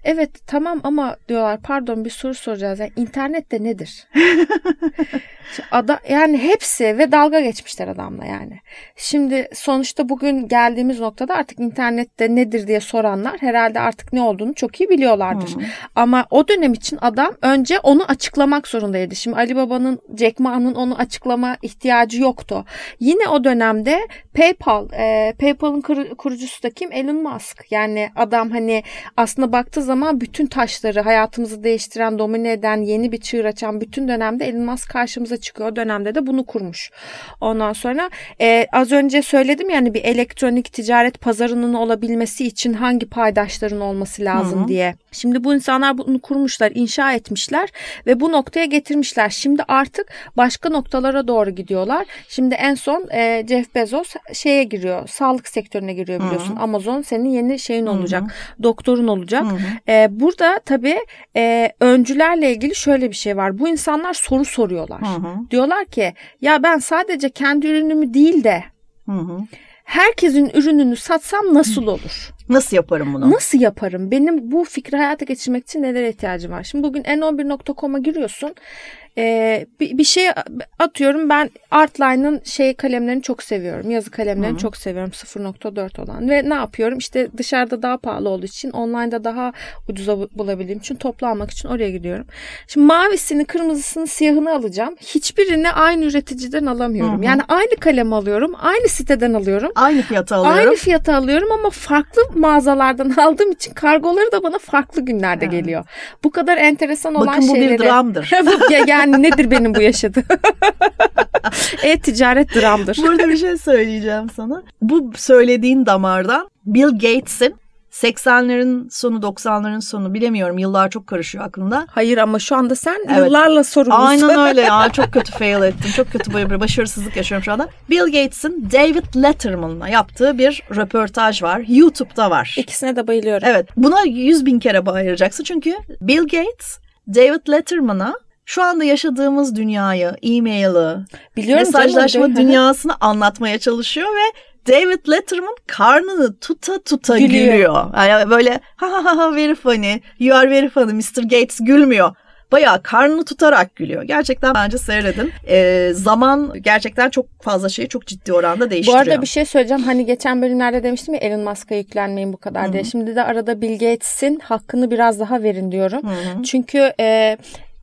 S1: Evet tamam ama diyorlar pardon bir soru soracağız. Yani internet de nedir? Ada, yani hepsi ve dalga geçmişler adamla yani. Şimdi sonuçta bugün geldiğimiz noktada artık internette nedir diye soranlar herhalde artık ne olduğunu çok iyi biliyorlardır. Hmm. Ama o dönem için adam önce onu açıklamak zorundaydı. Şimdi Ali Baba'nın, Jack Ma'nın onu açıklama ihtiyacı yoktu. Yine o dönemde PayPal, e, PayPal'ın kurucusu da kim? Elon Musk. Yani adam hani aslında baktığı zaman bütün taşları hayatımızı değiştiren, domine eden, yeni bir çığır açan bütün dönemde Elon Musk karşımıza çıkıyor. O dönemde de bunu kurmuş. Ondan sonra e, az önce söyledim yani bir elektronik ticaret pazarının olabilmesi için hangi paydaşların olması lazım Hı-hı. diye. Şimdi bu insanlar bunu kurmuşlar, inşa etmişler ve bu noktaya getirmişler. Şimdi artık başka noktalara doğru gidiyorlar. Şimdi en son e, Jeff Bezos şeye giriyor, sağlık sektörüne giriyor biliyorsun. Hı-hı. Amazon senin yeni şeyin olacak, Hı-hı. doktorun olacak. E, burada tabii e, öncülerle ilgili şöyle bir şey var. Bu insanlar soru soruyorlar. Hı-hı. Diyorlar ki ya ben sadece kendi ürünümü değil de Hı-hı herkesin ürününü satsam nasıl olur?
S2: Nasıl yaparım bunu?
S1: Nasıl yaparım? Benim bu fikri hayata geçirmek için nelere ihtiyacım var? Şimdi bugün n11.com'a giriyorsun e, bir, bir şey atıyorum ben Artline'ın şey kalemlerini çok seviyorum. Yazı kalemlerini Hı-hı. çok seviyorum 0.4 olan ve ne yapıyorum işte dışarıda daha pahalı olduğu için online'da daha ucuza bulabildiğim için toplu almak için oraya gidiyorum. Şimdi mavisini, kırmızısını, siyahını alacağım. Hiçbirini aynı üreticiden alamıyorum. Hı-hı. Yani aynı kalem alıyorum, aynı siteden alıyorum.
S2: Aynı fiyata alıyorum.
S1: Aynı fiyata alıyorum ama farklı mağazalardan aldığım için kargoları da bana farklı günlerde evet. geliyor. Bu kadar enteresan olan
S2: Bakın,
S1: şeyleri.
S2: Bakın bu bir dramdır.
S1: yani yani nedir benim bu yaşadığım? E-ticaret dramdır.
S2: Burada bir şey söyleyeceğim sana. Bu söylediğin damardan Bill Gates'in 80'lerin sonu 90'ların sonu bilemiyorum yıllar çok karışıyor aklımda.
S1: Hayır ama şu anda sen evet. yıllarla sorumlusun.
S2: Aynen öyle ya çok kötü fail ettim. Çok kötü böyle başarısızlık yaşıyorum şu anda. Bill Gates'in David Letterman'la yaptığı bir röportaj var. YouTube'da var.
S1: İkisine de bayılıyorum.
S2: Evet buna 100 bin kere bayılacaksın çünkü Bill Gates David Letterman'a şu anda yaşadığımız dünyayı, e-mail'i, mesajlaşma dünyasını anlatmaya çalışıyor ve David Letterman karnını tuta tuta gülüyor. gülüyor. Yani böyle ha ha ha very funny, you are very funny, Mr. Gates gülmüyor bayağı karnını tutarak gülüyor. Gerçekten bence seyredin. Ee, zaman gerçekten çok fazla şeyi çok ciddi oranda değiştiriyor.
S1: Bu arada bir şey söyleyeceğim. Hani geçen bölümlerde demiştim ya Elon Musk'a yüklenmeyin bu kadar Hı-hı. diye. Şimdi de arada Bill Gates'in hakkını biraz daha verin diyorum. Hı-hı. Çünkü e,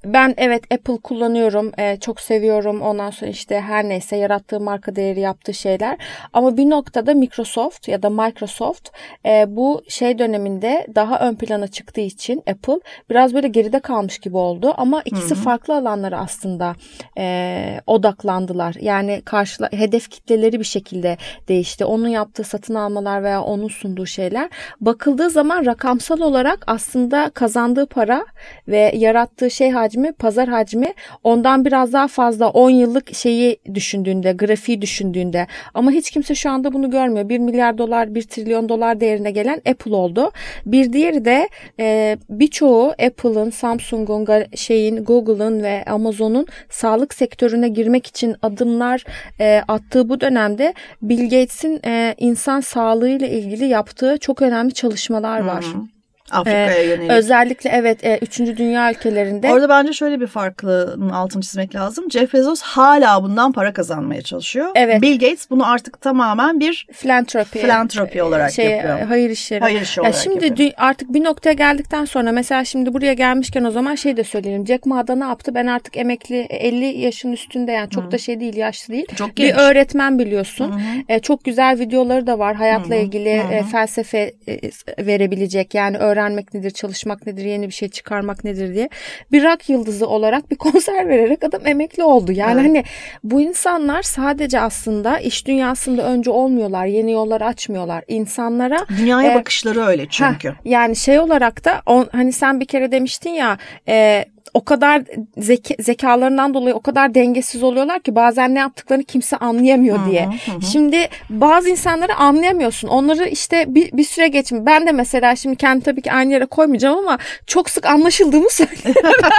S1: ben evet Apple kullanıyorum. E, çok seviyorum. Ondan sonra işte her neyse yarattığı marka değeri yaptığı şeyler. Ama bir noktada Microsoft ya da Microsoft e, bu şey döneminde daha ön plana çıktığı için Apple biraz böyle geride kalmış gibi oldu. Ama ikisi Hı-hı. farklı alanlara aslında e, odaklandılar. Yani karşıla hedef kitleleri bir şekilde değişti. Onun yaptığı satın almalar veya onun sunduğu şeyler bakıldığı zaman rakamsal olarak aslında kazandığı para ve yarattığı şey hacmi hacmi, pazar hacmi ondan biraz daha fazla 10 yıllık şeyi düşündüğünde, grafiği düşündüğünde ama hiç kimse şu anda bunu görmüyor. 1 milyar dolar, 1 trilyon dolar değerine gelen Apple oldu. Bir diğeri de e, birçoğu Apple'ın, Samsung'un, şeyin, Google'ın ve Amazon'un sağlık sektörüne girmek için adımlar e, attığı bu dönemde Bill Gates'in e, insan sağlığıyla ilgili yaptığı çok önemli çalışmalar var. Hı hı.
S2: Afrika'ya ee, yönelik.
S1: Özellikle evet e, üçüncü dünya ülkelerinde.
S2: Orada bence şöyle bir farklının altını çizmek lazım. Jeff Bezos hala bundan para kazanmaya çalışıyor. Evet. Bill Gates bunu artık tamamen bir
S1: filantropi,
S2: filantropi olarak şey, yapıyor.
S1: Hayır işleri.
S2: Hayır işi olarak ya
S1: şimdi
S2: yapıyor.
S1: artık bir noktaya geldikten sonra mesela şimdi buraya gelmişken o zaman şey de söyleyelim. Jack Ma'da ne yaptı? Ben artık emekli 50 yaşın üstünde yani çok Hı. da şey değil yaşlı değil. Çok genç. Bir öğretmen biliyorsun. Hı E, çok güzel videoları da var. Hayatla Hı. ilgili Hı. E, felsefe e, verebilecek yani öğretmen öğrenmek nedir, çalışmak nedir, yeni bir şey çıkarmak nedir diye bir rock yıldızı olarak bir konser vererek adam emekli oldu. Yani evet. hani bu insanlar sadece aslında iş dünyasında önce olmuyorlar, yeni yollar açmıyorlar. İnsanlara
S2: dünyaya e, bakışları öyle çünkü. Heh,
S1: yani şey olarak da on, hani sen bir kere demiştin ya e, o kadar zeka, zekalarından dolayı o kadar dengesiz oluyorlar ki bazen ne yaptıklarını kimse anlayamıyor hı diye. Hı hı. Şimdi bazı insanları anlayamıyorsun. Onları işte bir, bir süre geçim. Ben de mesela şimdi kendi tabii ki aynı yere koymayacağım ama çok sık anlaşıldığımı söylüyorum.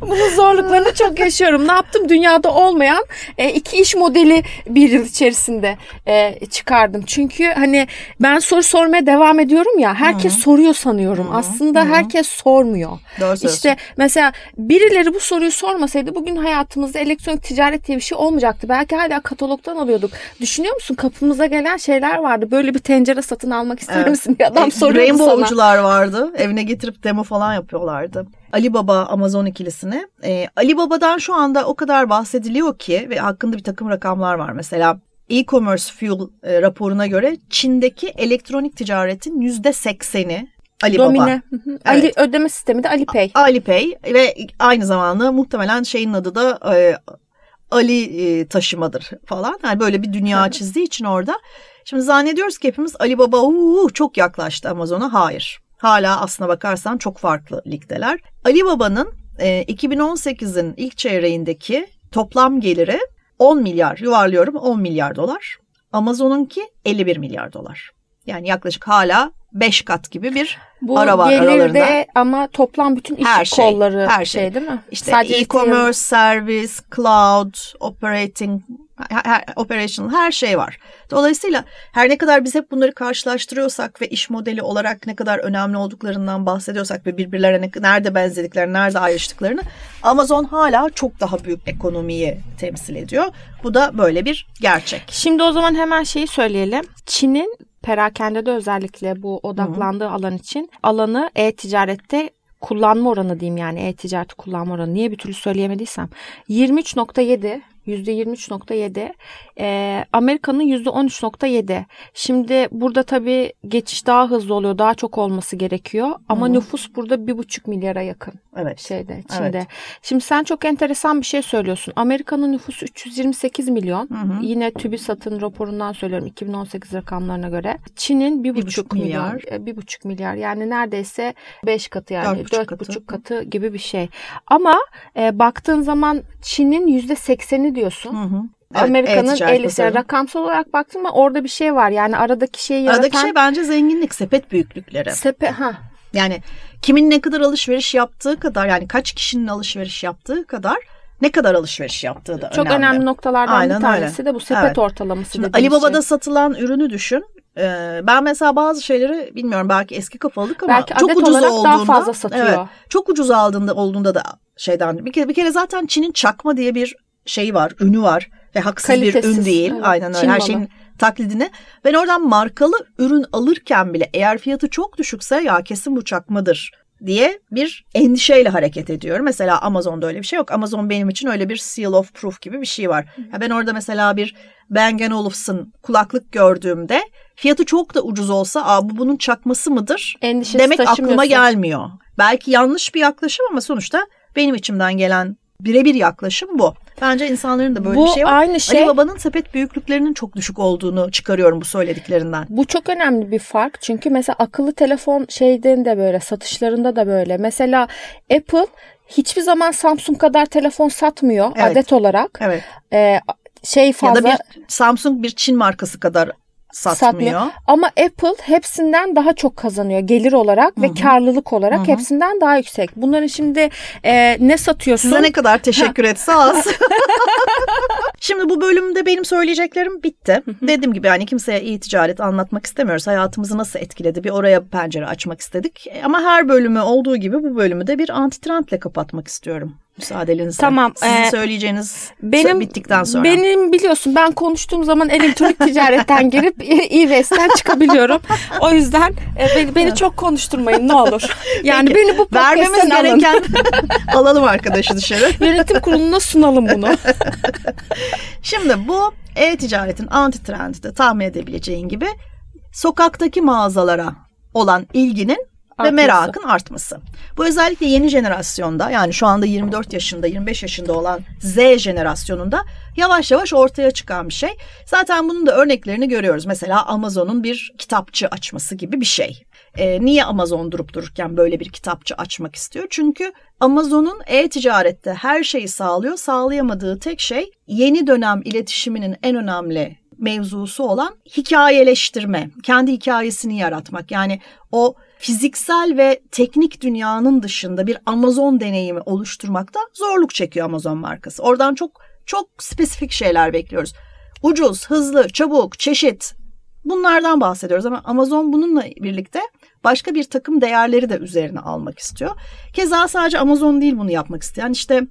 S1: Bunun zorluklarını çok yaşıyorum. Ne yaptım? Dünyada olmayan e, iki iş modeli bir yıl içerisinde e, çıkardım. Çünkü hani ben soru sormaya devam ediyorum ya. Herkes Hı-hı. soruyor sanıyorum. Hı-hı. Aslında Hı-hı. herkes sormuyor. Doğru işte Ve mesela birileri bu soruyu sormasaydı bugün hayatımızda elektronik ticaret diye bir şey olmayacaktı. Belki hala katalogdan alıyorduk. Düşünüyor musun kapımıza gelen şeyler vardı. Böyle bir tencere satın almak ister evet. misin? Bir adam e, soruyor
S2: sana. Rainbow'cular vardı. Evine getirip demo falan yapıyorlardı. Ali Baba Amazon ikilisini. Ee, Ali Baba'dan şu anda o kadar bahsediliyor ki ve hakkında bir takım rakamlar var. Mesela e-commerce fuel e, raporuna göre Çin'deki elektronik ticaretin yüzde sekseni Ali Domine. Baba.
S1: Evet. Ali ödeme sistemi de Alipay.
S2: Alipay ve aynı zamanda muhtemelen şeyin adı da e, Ali e, taşımadır falan. Yani böyle bir dünya çizdiği için orada. Şimdi zannediyoruz ki hepimiz Ali Baba uu, çok yaklaştı Amazon'a. Hayır. Hala aslına bakarsan çok farklı ligdeler. Ali Baba'nın e, 2018'in ilk çeyreğindeki toplam geliri 10 milyar yuvarlıyorum 10 milyar dolar. Amazon'unki 51 milyar dolar. Yani yaklaşık hala 5 kat gibi bir bu ara var aralarında.
S1: ama toplam bütün iş her şey, kolları her şey. şey değil mi?
S2: İşte e-commerce, servis, cloud, operating, her, operational her şey var. Dolayısıyla her ne kadar biz hep bunları karşılaştırıyorsak ve iş modeli olarak ne kadar önemli olduklarından bahsediyorsak ve birbirlerine nerede benzediklerini, nerede ayrıştıklarını Amazon hala çok daha büyük ekonomiyi temsil ediyor. Bu da böyle bir gerçek.
S1: Şimdi o zaman hemen şeyi söyleyelim. Çin'in perakende de özellikle bu odaklandığı Hı-hı. alan için alanı e-ticarette kullanma oranı diyeyim yani e-ticaret kullanma oranı niye bir türlü söyleyemediysem 23.7 %23.7. E, ee, Amerika'nın %13.7. Şimdi burada tabii geçiş daha hızlı oluyor. Daha çok olması gerekiyor. Ama hmm. nüfus burada 1,5 milyara yakın. Evet. Şeyde, Çin'de. Evet. Şimdi sen çok enteresan bir şey söylüyorsun. Amerika'nın nüfusu 328 milyon. Hı hı. Yine TÜBİSAT'ın raporundan söylüyorum 2018 rakamlarına göre. Çin'in 1,5 milyar. E, 1,5 milyar. Yani neredeyse 5 katı yani 4,5 katı. katı gibi bir şey. Ama e, baktığın zaman Çin'in %80'i alabiliyorsun. Hı hı. Amerika'nın evet, el rakamsal olarak baktım ama orada bir şey var. Yani aradaki şeyi yaratan...
S2: Aradaki şey bence zenginlik, sepet büyüklükleri.
S1: Sepet, ha.
S2: Yani kimin ne kadar alışveriş yaptığı kadar yani kaç kişinin alışveriş yaptığı kadar ne kadar alışveriş yaptığı da
S1: Çok
S2: önemli.
S1: önemli noktalardan Aynen bir tanesi öyle. de bu sepet evet. ortalaması. Şimdi
S2: Ali Baba'da şey. satılan ürünü düşün. Ee, ben mesela bazı şeyleri bilmiyorum belki eski kafalık ama belki çok ucuz olduğunda daha fazla satıyor. Evet, çok ucuz aldığında olduğunda da şeyden bir kere bir kere zaten Çin'in çakma diye bir şeyi var, ünü var ve haksız Kalitesiz, bir ün değil. Evet. Aynen öyle. Çin Her balı. şeyin taklidine. Ben oradan markalı ürün alırken bile eğer fiyatı çok düşükse ya kesin bu çakmadır diye bir endişeyle hareket ediyorum. Mesela Amazon'da öyle bir şey yok. Amazon benim için öyle bir seal of proof gibi bir şey var. Ya ben orada mesela bir Bang Olufsen kulaklık gördüğümde fiyatı çok da ucuz olsa Aa, bu bunun çakması mıdır Endişesi demek aklıma gelmiyor. Belki yanlış bir yaklaşım ama sonuçta benim içimden gelen birebir yaklaşım bu. Bence insanların da böyle bu bir şey var. Aynı şey, Ali Baba'nın sepet büyüklüklerinin çok düşük olduğunu çıkarıyorum bu söylediklerinden.
S1: Bu çok önemli bir fark. Çünkü mesela akıllı telefon şeyden de böyle satışlarında da böyle. Mesela Apple hiçbir zaman Samsung kadar telefon satmıyor evet. adet olarak. Evet. Ee, şey fazla.
S2: Ya da bir Samsung bir Çin markası kadar satmıyor. satmıyor.
S1: Ama Apple hepsinden daha çok kazanıyor gelir olarak Hı-hı. ve karlılık olarak Hı-hı. hepsinden daha yüksek. Bunların şimdi e, ne satıyorsun?
S2: Size ne kadar teşekkür etse az. şimdi bu bölümde benim söyleyeceklerim bitti. Dediğim gibi yani kimseye iyi ticaret anlatmak istemiyoruz. Hayatımızı nasıl etkiledi bir oraya pencere açmak istedik. Ama her bölümü olduğu gibi bu bölümü de bir antitrendle kapatmak istiyorum müsaadenizle. Tamam. Sizin ee, söyleyeceğiniz benim, bittikten sonra.
S1: Benim biliyorsun ben konuştuğum zaman elektronik ticaretten girip e-West'ten çıkabiliyorum. O yüzden e, beni, beni çok konuşturmayın ne olur. Yani Peki, beni bu
S2: Vermemiz gereken alalım arkadaşı dışarı.
S1: Yönetim kuruluna sunalım bunu.
S2: Şimdi bu e-ticaretin anti-trendi de tahmin edebileceğin gibi sokaktaki mağazalara olan ilginin ve merakın artması. Bu özellikle yeni jenerasyonda yani şu anda 24 yaşında 25 yaşında olan Z jenerasyonunda yavaş yavaş ortaya çıkan bir şey. Zaten bunun da örneklerini görüyoruz. Mesela Amazon'un bir kitapçı açması gibi bir şey. E, niye Amazon durup dururken böyle bir kitapçı açmak istiyor? Çünkü Amazon'un e-ticarette her şeyi sağlıyor. Sağlayamadığı tek şey yeni dönem iletişiminin en önemli mevzusu olan hikayeleştirme, kendi hikayesini yaratmak. Yani o fiziksel ve teknik dünyanın dışında bir Amazon deneyimi oluşturmakta zorluk çekiyor Amazon markası. Oradan çok çok spesifik şeyler bekliyoruz. Ucuz, hızlı, çabuk, çeşit Bunlardan bahsediyoruz ama Amazon bununla birlikte başka bir takım değerleri de üzerine almak istiyor. Keza sadece Amazon değil bunu yapmak isteyen işte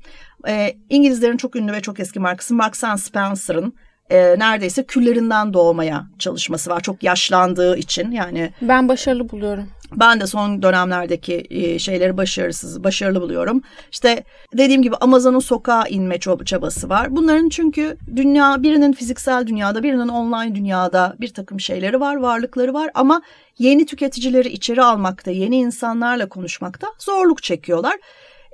S2: e, İngilizlerin çok ünlü ve çok eski markası Marks Spencer'ın e, neredeyse küllerinden doğmaya çalışması var. Çok yaşlandığı için yani.
S1: Ben başarılı buluyorum.
S2: Ben de son dönemlerdeki e, şeyleri başarısız, başarılı buluyorum. İşte dediğim gibi Amazon'un sokağa inme çabası var. Bunların çünkü dünya birinin fiziksel dünyada, birinin online dünyada bir takım şeyleri var, varlıkları var ama yeni tüketicileri içeri almakta, yeni insanlarla konuşmakta zorluk çekiyorlar.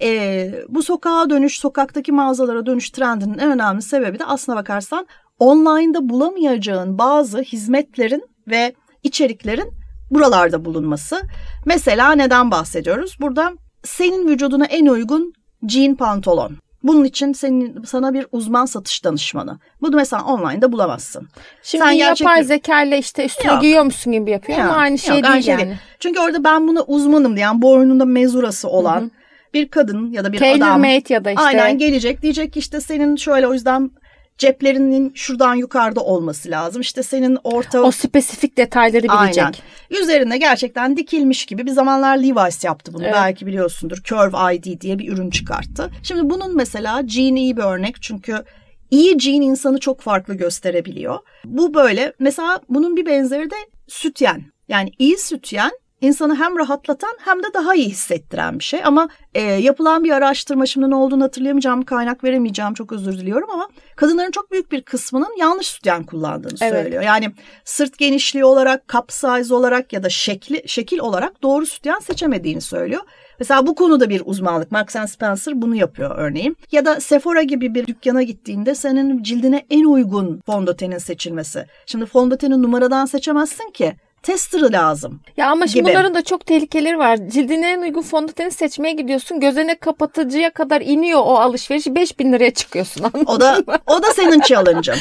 S2: E, bu sokağa dönüş, sokaktaki mağazalara dönüş trendinin en önemli sebebi de aslına bakarsan online'da bulamayacağın bazı hizmetlerin ve içeriklerin buralarda bulunması. Mesela neden bahsediyoruz? Burada senin vücuduna en uygun jean pantolon. Bunun için senin sana bir uzman satış danışmanı. Bunu mesela online'da bulamazsın.
S1: Şimdi Sen yapay gerçek... zeka ile işte üstüne yok. giyiyor musun gibi yapıyor yok, ama aynı şey yok, değil aynı şey yani. Değil.
S2: Çünkü orada ben buna uzmanım diyen boynunda mezurası olan Hı-hı. Bir kadın ya da bir Taylor adam.
S1: Made ya da işte.
S2: Aynen gelecek diyecek ki işte senin şöyle o yüzden ceplerinin şuradan yukarıda olması lazım. İşte senin orta...
S1: O spesifik detayları bilecek. Aynen.
S2: Üzerine gerçekten dikilmiş gibi bir zamanlar Levi's yaptı bunu. Evet. Belki biliyorsundur. Curve ID diye bir ürün çıkarttı. Şimdi bunun mesela jean iyi bir örnek. Çünkü iyi jean insanı çok farklı gösterebiliyor. Bu böyle. Mesela bunun bir benzeri de sütyen. Yani iyi sütyen insanı hem rahatlatan hem de daha iyi hissettiren bir şey. Ama e, yapılan bir araştırma şimdi ne olduğunu hatırlayamayacağım, kaynak veremeyeceğim çok özür diliyorum ama kadınların çok büyük bir kısmının yanlış sütyen kullandığını evet. söylüyor. Yani sırt genişliği olarak, cup size olarak ya da şekli şekil olarak doğru sütyen seçemediğini söylüyor. Mesela bu konuda bir uzmanlık. Marks Spencer bunu yapıyor örneğin. Ya da Sephora gibi bir dükkana gittiğinde senin cildine en uygun fondötenin seçilmesi. Şimdi fondöteni numaradan seçemezsin ki tester'ı lazım.
S1: Ya ama şimdi gibi. bunların da çok tehlikeleri var. Cildine en uygun fondöteni seçmeye gidiyorsun. Gözene kapatıcıya kadar iniyor o alışveriş. 5000 liraya çıkıyorsun
S2: O da o da senin challenge'ın.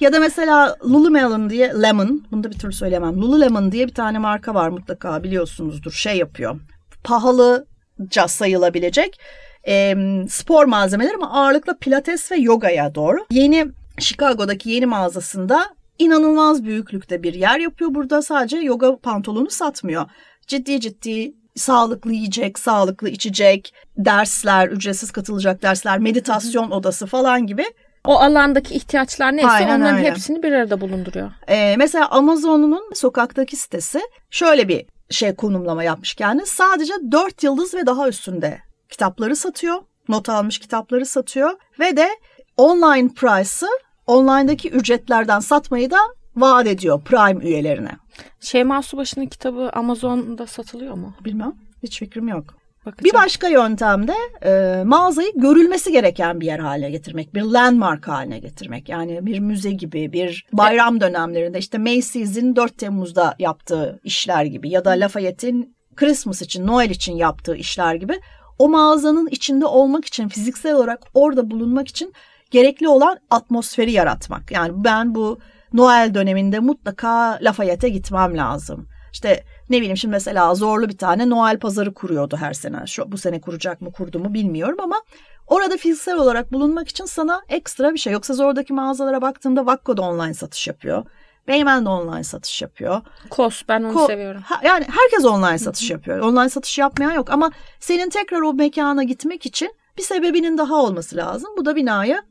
S2: ya da mesela Lululemon diye Lemon, bunu da bir türlü söyleyemem. Lululemon diye bir tane marka var mutlaka biliyorsunuzdur. Şey yapıyor. Pahalıca sayılabilecek e, spor malzemeleri ama ağırlıkla pilates ve yogaya doğru. Yeni Chicago'daki yeni mağazasında inanılmaz büyüklükte bir yer yapıyor. Burada sadece yoga pantolonu satmıyor. Ciddi ciddi sağlıklı yiyecek, sağlıklı içecek, dersler, ücretsiz katılacak dersler, meditasyon odası falan gibi.
S1: O alandaki ihtiyaçlar neyse Aynen onların öyle. hepsini bir arada bulunduruyor.
S2: Ee, mesela Amazon'un sokaktaki sitesi şöyle bir şey konumlama yapmış kendi. Sadece 4 yıldız ve daha üstünde kitapları satıyor. Not almış kitapları satıyor ve de online price'ı online'daki ücretlerden satmayı da vaat ediyor Prime üyelerine.
S1: Şeyma Subaşı'nın kitabı Amazon'da satılıyor mu?
S2: Bilmem. Hiç fikrim yok. Bakacağım. Bir başka yöntem de e, mağazayı görülmesi gereken bir yer haline getirmek. Bir landmark haline getirmek. Yani bir müze gibi, bir bayram dönemlerinde işte Macy's'in 4 Temmuz'da yaptığı işler gibi ya da Lafayette'in Christmas için, Noel için yaptığı işler gibi o mağazanın içinde olmak için, fiziksel olarak orada bulunmak için gerekli olan atmosferi yaratmak. Yani ben bu Noel döneminde mutlaka Lafayette'e gitmem lazım. İşte ne bileyim şimdi mesela zorlu bir tane Noel pazarı kuruyordu her sene. Şu, bu sene kuracak mı kurdu mu bilmiyorum ama orada fiziksel olarak bulunmak için sana ekstra bir şey. Yoksa oradaki mağazalara baktığında Vakko da online satış yapıyor. Beymen de online satış yapıyor.
S1: Kos ben onu Ko- seviyorum.
S2: Ha, yani herkes online satış yapıyor. Online satış yapmayan yok ama senin tekrar o mekana gitmek için bir sebebinin daha olması lazım. Bu da binaya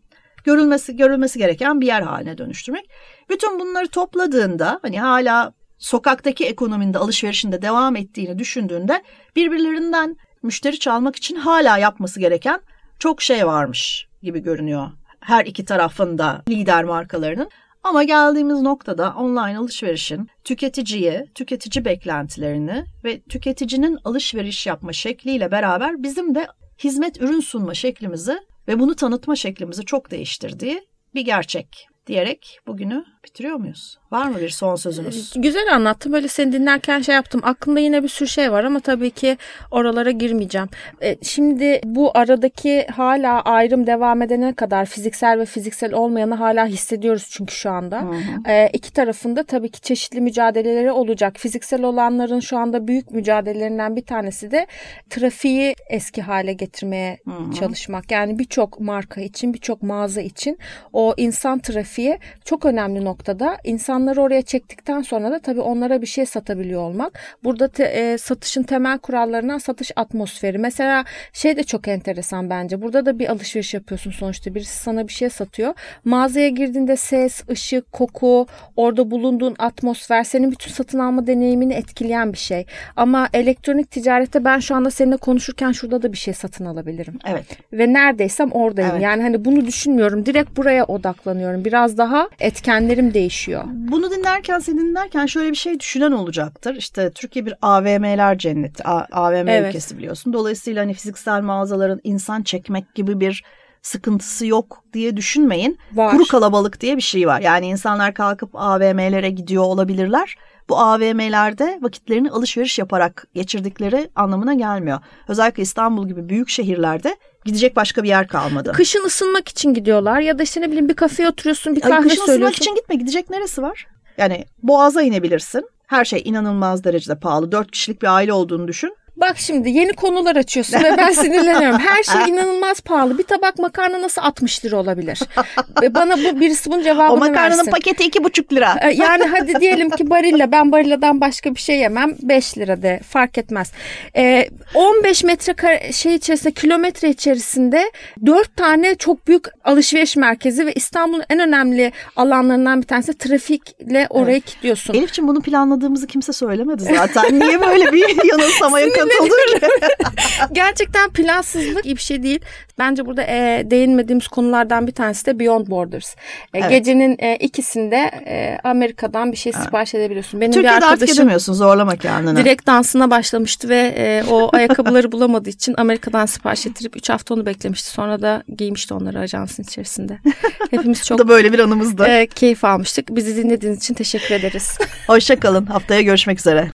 S2: görülmesi görülmesi gereken bir yer haline dönüştürmek. Bütün bunları topladığında hani hala sokaktaki ekonominde alışverişinde devam ettiğini düşündüğünde birbirlerinden müşteri çalmak için hala yapması gereken çok şey varmış gibi görünüyor. Her iki tarafında lider markalarının. Ama geldiğimiz noktada online alışverişin tüketiciye, tüketici beklentilerini ve tüketicinin alışveriş yapma şekliyle beraber bizim de hizmet ürün sunma şeklimizi ve bunu tanıtma şeklimizi çok değiştirdiği bir gerçek diyerek bugünü bitiriyor muyuz? Var mı bir son sözünüz?
S1: Ee, güzel anlattım. Böyle seni dinlerken şey yaptım. Aklımda yine bir sürü şey var ama tabii ki oralara girmeyeceğim. Ee, şimdi bu aradaki hala ayrım devam edene kadar fiziksel ve fiziksel olmayanı hala hissediyoruz çünkü şu anda. Hı hı. Ee, iki tarafında tabii ki çeşitli mücadeleleri olacak. Fiziksel olanların şu anda büyük mücadelelerinden bir tanesi de trafiği eski hale getirmeye hı hı. çalışmak. Yani birçok marka için, birçok mağaza için o insan trafiği çok önemli noktada. İnsan insanları oraya çektikten sonra da tabii onlara bir şey satabiliyor olmak. Burada te, e, satışın temel kurallarından satış atmosferi. Mesela şey de çok enteresan bence. Burada da bir alışveriş yapıyorsun sonuçta. Birisi sana bir şey satıyor. Mağazaya girdiğinde ses, ışık, koku, orada bulunduğun atmosfer senin bütün satın alma deneyimini etkileyen bir şey. Ama elektronik ticarette ben şu anda seninle konuşurken şurada da bir şey satın alabilirim.
S2: Evet.
S1: Ve neredeysem oradayım.
S2: Evet.
S1: Yani hani bunu düşünmüyorum. Direkt buraya odaklanıyorum. Biraz daha etkenlerim değişiyor.
S2: Bunu dinlerken seni dinlerken şöyle bir şey düşünen olacaktır. İşte Türkiye bir AVM'ler cenneti. A- AVM
S1: Evet.
S2: ülkesi biliyorsun. Dolayısıyla hani fiziksel mağazaların insan çekmek gibi bir sıkıntısı yok diye düşünmeyin.
S1: Var.
S2: Kuru kalabalık diye bir şey var. Yani insanlar kalkıp AVM'lere gidiyor olabilirler. Bu AVM'lerde vakitlerini alışveriş yaparak geçirdikleri anlamına gelmiyor. Özellikle İstanbul gibi büyük şehirlerde gidecek başka bir yer kalmadı.
S1: Kışın ısınmak için gidiyorlar ya da işte ne bileyim bir kafeye oturuyorsun bir
S2: Ay,
S1: kahve
S2: kışın ısınmak
S1: söylüyorsun.
S2: için gitme. Gidecek neresi var? Yani Boğaz'a inebilirsin. Her şey inanılmaz derecede pahalı. Dört kişilik bir aile olduğunu düşün.
S1: Bak şimdi yeni konular açıyorsun ve ben sinirleniyorum. Her şey inanılmaz pahalı. Bir tabak makarna nasıl 60 lira olabilir? Bana bu birisi bunun cevabını
S2: o makarnanın
S1: versin.
S2: paketi iki buçuk lira.
S1: E, Yani hadi diyelim ki Barilla ben Barilla'dan başka bir şey yemem 5 lira de fark etmez. Ee, 15 metre şey içerisinde kilometre içerisinde 4 tane çok büyük alışveriş merkezi ve İstanbul'un en önemli alanlarından bir tanesi trafikle orayı kilitliyorsun.
S2: Elif'ciğim bunu planladığımızı kimse söylemedi zaten. Niye böyle bir yanılsamaya ki?
S1: Gerçekten plansızlık iyi bir şey değil. Bence burada e, değinmediğimiz konulardan bir tanesi de Beyond Borders. E,
S2: Evet.
S1: Gecenin e, ikisinde e, Amerika'dan bir şey sipariş edebiliyorsun. Benim bir
S2: Türkiye'de artık
S1: arkadaşım
S2: edemiyorsun zorlama kendini.
S1: direkt dansına başlamıştı ve e, o ayakkabıları bulamadığı için Amerika'dan sipariş ettirip 3 hafta onu beklemişti. Sonra da giymişti onları ajansın içerisinde. Hepimiz çok
S2: da böyle bir anımızdı.
S1: e, keyif almıştık. Bizi dinlediğiniz için teşekkür ederiz.
S2: Hoşçakalın. Haftaya görüşmek üzere.